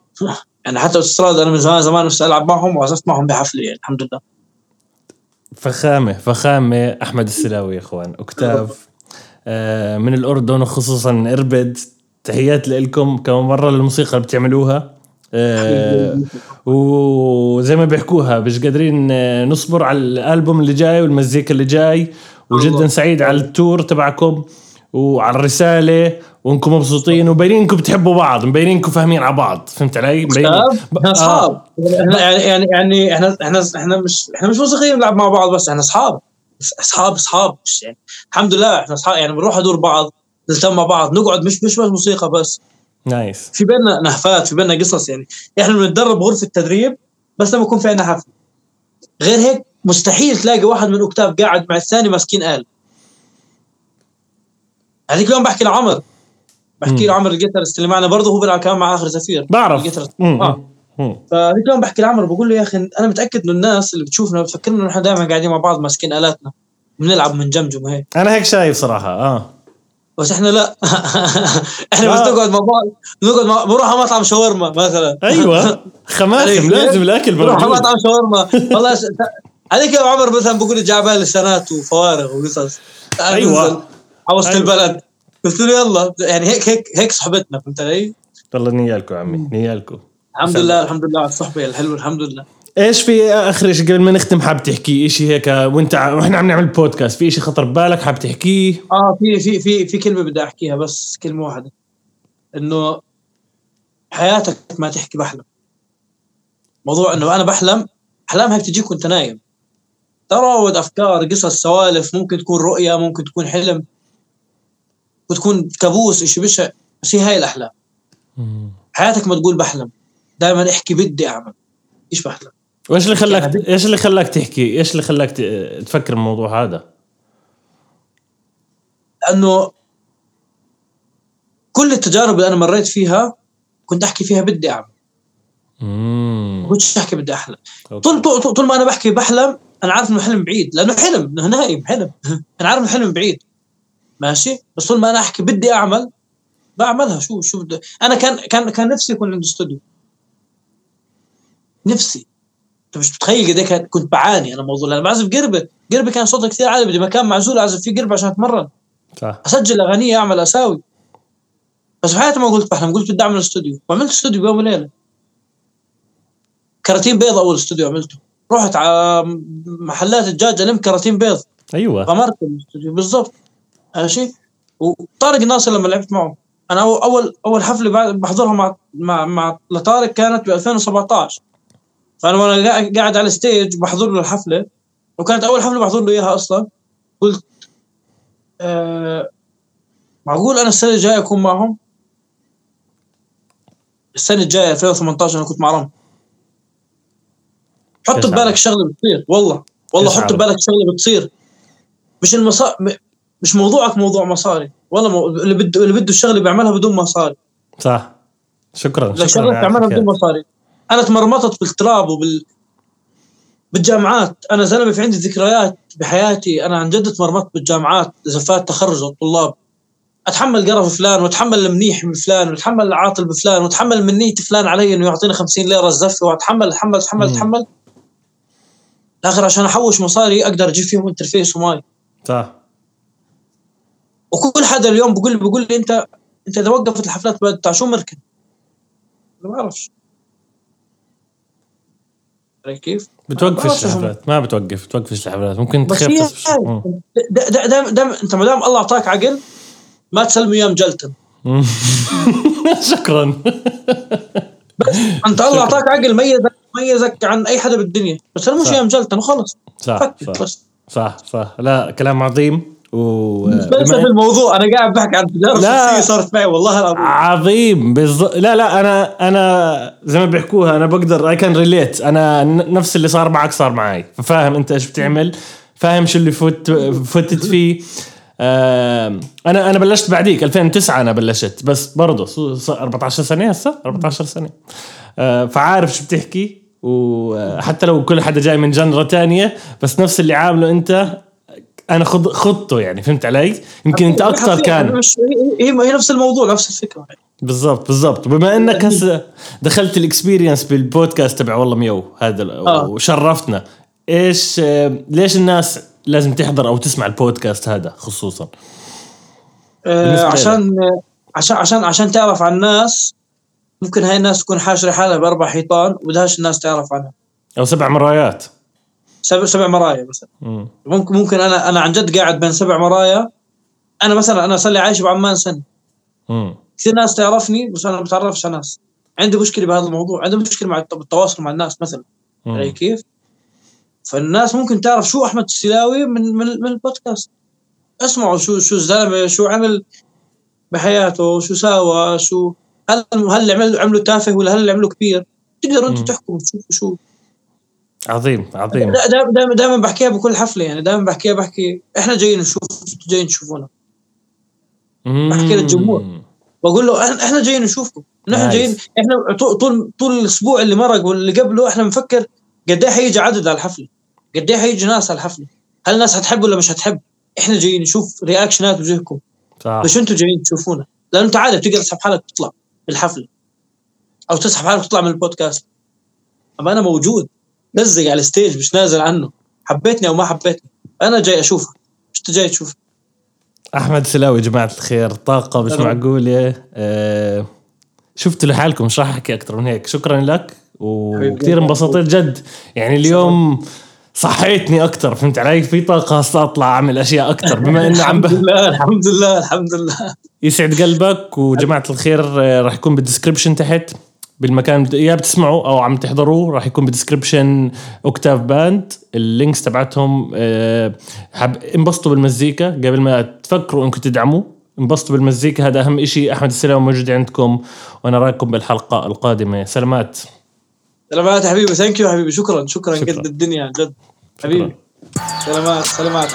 Speaker 2: يعني حتى اوتوستراد أنا من زمان زمان نفسي ألعب معهم وعزفت معهم بحفله يعني الحمد لله.
Speaker 1: فخامه فخامة أحمد السلاوي يا إخوان. اوكتاف آه، من الأردن وخصوصا إربد. تحيات لكم كمان مرة للموسيقى اللي بتعملوها. وزي ما بيحكوها مش قادرين آه، نصبر على الألبوم اللي جاي والمزيكا اللي جاي وجدا. سعيد على ال tour تبعكم وعلى الرسالة وانكم مبسوطين ومبينين انكم بتحبوا بعض مبينين انكم فاهمين على بعض فهمت علي؟ مبينين
Speaker 2: إحنا
Speaker 1: آه.
Speaker 2: أصحاب إحنا يعني يعني يعني إحنا إحنا إحنا مش إحنا مش موسيقيين نلعب مع بعض بس إحنا أصحاب أصحاب أصحاب مش يعني الحمد لله إحنا أصحاب يعني بنروح أدور بعض نلتم مع بعض نقعد مش مش بس موسيقى بس
Speaker 1: nice
Speaker 2: في بيننا نهفات في بيننا قصص يعني إحنا بنتدرب غرفة تدريب بس لما يكون في عندنا حفله غير هيك مستحيل تلاقي واحد من اوكتاف قاعد مع الثاني ماسكين آل هذيك اليوم بحكي لعمر بحكي. لعمر ال guitarist اللي معنا برضه هو بيلعب كمان مع آخر زفير
Speaker 1: بعرف
Speaker 2: ال guitarist.
Speaker 1: مم.
Speaker 2: آه.
Speaker 1: مم.
Speaker 2: فهيك يوم بحكي لعمر بقول له يا أخي أنا متأكد إنه الناس اللي بتشوفنا بتفكرنا إنه إحنا دائما قاعدين مع بعض ماسكين آلاتنا بنلعب من جمجم هيك
Speaker 1: أنا هيك شايف صراحة آه
Speaker 2: بس إحنا لا إحنا بس
Speaker 1: آه.
Speaker 2: نقعد مع بعض نقعد مع... بروح على مطعم شاورما مثلا
Speaker 1: أيوه خماسم
Speaker 2: عليك.
Speaker 1: لازم الأكل
Speaker 2: بروح على
Speaker 1: موجود
Speaker 2: مطعم شاورما والله ش... هذيك يوم عمر مثلا بقول لي سنات وفوارغ وقصص
Speaker 1: أيوة.
Speaker 2: ننزل على وسط
Speaker 1: أيوة.
Speaker 2: البلد قلت له يلا يعني هيك هيك هيك صحبتنا فهمت علي؟
Speaker 1: والله نيالكم عمي نيالكم
Speaker 2: الحمد لله الحمد لله على الصحبة الحلوة الحمد لله
Speaker 1: إيش في آخر شيء قبل ما نختم حاب تحكي؟ شيء هيك وأنت وإحنا عم نعمل بودكاست في شيء خطر ببالك حاب تحكيه؟
Speaker 2: آه في في في في كلمة بدي أحكيها بس كلمة واحدة. إنه حياتك ما تحكي بحلم. موضوع إنه أنا بحلم أحلام هيك تجيك وأنت نايم. تراود أفكار قصص سوالف ممكن تكون رؤية ممكن تكون حلم. وتكون كابوس شيء بشع. بس هي هاي الأحلام. حياتك ما تقول بحلم. دائما احكي بدي أعمل. إيش بحلم؟
Speaker 1: وايش اللي خلاك
Speaker 2: يعني-
Speaker 1: إيش اللي خلاك تحكي؟ إيش اللي خلاك تفكر الموضوع هذا؟
Speaker 2: لأنه كل التجارب اللي أنا مريت فيها كنت أحكي فيها بدي
Speaker 1: أعمل.
Speaker 2: ما كنتش أحكي بدي
Speaker 1: أحلم.
Speaker 2: طول طول طول ما أنا بحكي بحلم أنا عارف إنه حلم بعيد لأنه حلم نايم حلم. أنا عارف إنه حلم بعيد. ماشي؟ بس طول ما أنا أحكي بدي أعمل بعملها. شو شو بدي أنا كان كان كان نفسي يكون عندي استوديو نفسي. أنت مش متخيل قد كان- كنت بعاني أنا موضوع لأن بعزف قربة. قربة كان صوتها كثير عالي بدي مكان معزول أعزف فيه قربة عشان أتمرن.
Speaker 1: صح.
Speaker 2: أسجل أغاني أعمل أساوي. بس بحياتي ما قلت بحلم قلت بدي أعمل استوديو. وعملت استوديو بيوم وليلة. كراتين بيض أول استوديو عملته. رحت على محلات الدجاج ألم كراتين بيض.
Speaker 1: أيوه.
Speaker 2: غمرت الاستوديو. بالضبط. ماشي؟ وطارق ناصر لما لعبت معه. أنا اول أول حفلة بحضرها مع مع مع لطارق كانت ب 2017 فأنا وأنا قاعد- على الستيج بحضر له الحفلة وكانت أول حفلة بحضر له إياها أصلا قلت آه معقول أنا السنة الجاية أكون معهم السنة الجاية 2018 أنا كنت مع رم حط ببالك. شغلة بتصير والله والله حط. ببالك شغلة بتصير مش المصا مش موضوعك موضوع مصاري والله مو... اللي بده اللي بده الشغلة بيعملها بدون مصاري
Speaker 1: صح شكرا شكرا
Speaker 2: شغله
Speaker 1: على
Speaker 2: بتعملها. بدون مصاري أنا تمرمطت بالتراب وبال بالجامعات. أنا زلمة في عندي ذكريات بحياتي. أنا عن جد تمرمطت بالجامعات زفات تخرج الطلاب. أتحمل قرف فلان وأتحمل المنيح من فلان وأتحمل العاطل بفلان وأتحمل منية فلان علي إنه يعطيني 50 ليرة الزفه وأتحمل أتحمل
Speaker 1: أتحمل.
Speaker 2: أتحمل. الآخر عشان أحوش مصاري أقدر أجيب فيهم انترفيس وماي.
Speaker 1: صح
Speaker 2: وكل حدا اليوم بقول بقول لي انت أنت إذا وقفت الحفلات بتاع شو مركن؟ أنا ما بعرفش كيف؟
Speaker 1: بتوقفش الحفلات ما بتوقف بتوقفش الحفلات ممكن
Speaker 2: بس. دا- دا- دام دام انت ما دام الله أعطاك عقل ما تسلمه اياه مجلتن
Speaker 1: مم. شكرا
Speaker 2: انت الله أعطاك عقل ميزك ميزك عن أي حدا بالدنيا. بس تسلموش
Speaker 1: صح.
Speaker 2: اياه مجلتن وخلص
Speaker 1: صح صح.
Speaker 2: بس.
Speaker 1: صح صح. لا كلام عظيم. و
Speaker 2: بس في الموضوع أنا قاعد بحكي عن تجارب
Speaker 1: لا.
Speaker 2: شخصية صارت معي والله العظيم.
Speaker 1: عظيم بالضبط لا لا أنا أنا زي ما بيحكوها أنا بقدر I can relate أنا نفس اللي صار معك صار معي. فاهم أنت إيش بتعمل فاهم شو اللي فوت فتت فيه. أنا أنا بلشت بعديك 2009 أنا بلشت بس برضه صو- صار 14 سنة هسه؟ 14 سنة. آه، فعارف شو بتحكي وحتى لو كل حدا جاي من genre تانية بس نفس اللي عامله أنت أنا خض خضته يعني فهمت علي؟ يمكن أنت أكثر كان.
Speaker 2: هي هي نفس الموضوع نفس الفكرة.
Speaker 1: بالضبط بالضبط. بما إنك هسه دخلت ال experience بالبودكاست تبع والله ميو هذا
Speaker 2: آه.
Speaker 1: وشرفتنا إيش ليش الناس لازم تحضر أو تسمع البودكاست هذا خصوصا؟
Speaker 2: آه. عشان عشان عشان عشان تعرف عن الناس ممكن هاي الناس تكون حاشرة حالها بأربع حيطان وبدهاش الناس تعرف عنها.
Speaker 1: أو سبع مرايات.
Speaker 2: سبع سبع مرايا مثلا
Speaker 1: مم.
Speaker 2: ممكن ممكن أنا أنا عن جد قاعد بين سبع مرايا أنا مثلا أنا صار لي عايش بعمان سنه. كثير ناس تعرفني بس أنا ما بتعرفش على ناس عندي مشكلة بهذا الموضوع عندي مشكلة مع الت- بالتواصل مع الناس مثلا علي. كيف؟ فالناس ممكن تعرف شو أحمد السلاوي من من, من البودكاست اسمعوا شو شو الزلمة شو عمل بحياته شو ساوى شو هل هل عمله تافه ولا هل عمله كبير تقدروا
Speaker 1: أنتم.
Speaker 2: تحكموا تشوفوا شو
Speaker 1: عظيم عظيم.
Speaker 2: دائما دائما دائما بحكيها بكل حفلة يعني دائما بحكيها بحكي إحنا جايين نشوف جايين تشوفونا. بحكي للجمهور. بقول له إحنا جايين نشوفكم. نحن. جايين إحنا طول طول الأسبوع اللي مرق واللي قبله إحنا بنفكر قد إيه حيجي عدد على الحفلة؟ قد إيه حيجي ناس على الحفلة؟ هل الناس حتحب ولا مش حتحب إحنا جايين نشوف رياكشنات وجهكم
Speaker 1: صح.
Speaker 2: ليش أنتم جايين تشوفونا؟ لأنه أنت عادي بتقدر تسحب حالك تطلع بالحفلة. أو تسحب حالك تطلع من البودكاست. أما أنا موجود. لزق على ال stage مش نازل عنه. حبيتني أو ما حبيتني. أنا جاي اشوفك مش انت جاي تشوف؟
Speaker 1: أحمد سلاوي جماعة الخير. طاقة مش. معقولة؟ آه شفتوا لحالكم مش راح أحكي أكثر من هيك. شكرا لك وكثير انبسطت جد. يعني اليوم صحيتني أكثر فهمت علي؟ في طاقة هسه أطلع أعمل أشياء أكثر بما إنه عم
Speaker 2: الحمد
Speaker 1: ب...
Speaker 2: لله الحمد لله الحمد لله.
Speaker 1: يسعد قلبك وجماعة الخير آه، راح يكون بال description تحت. بالمكان يا بتسمعوا أو عم تحضروه راح يكون بال description أوكتاف band. ال links تبعتهم آه، حب انبسطوا بالمزيكا. قبل ما تفكروا إنكم تدعموا انبسطوا بالمزيكا. هذا أهم إشي. أحمد السلاوي موجود عندكم. وأنا رايكم بالحلقة القادمة. سلامات.
Speaker 2: سلامات حبيبي. ثانك يو حبيبي. شكرا. شكرا
Speaker 1: شكراً.
Speaker 2: قد الدنيا. جد. حبيبي. سلامات. سلامات.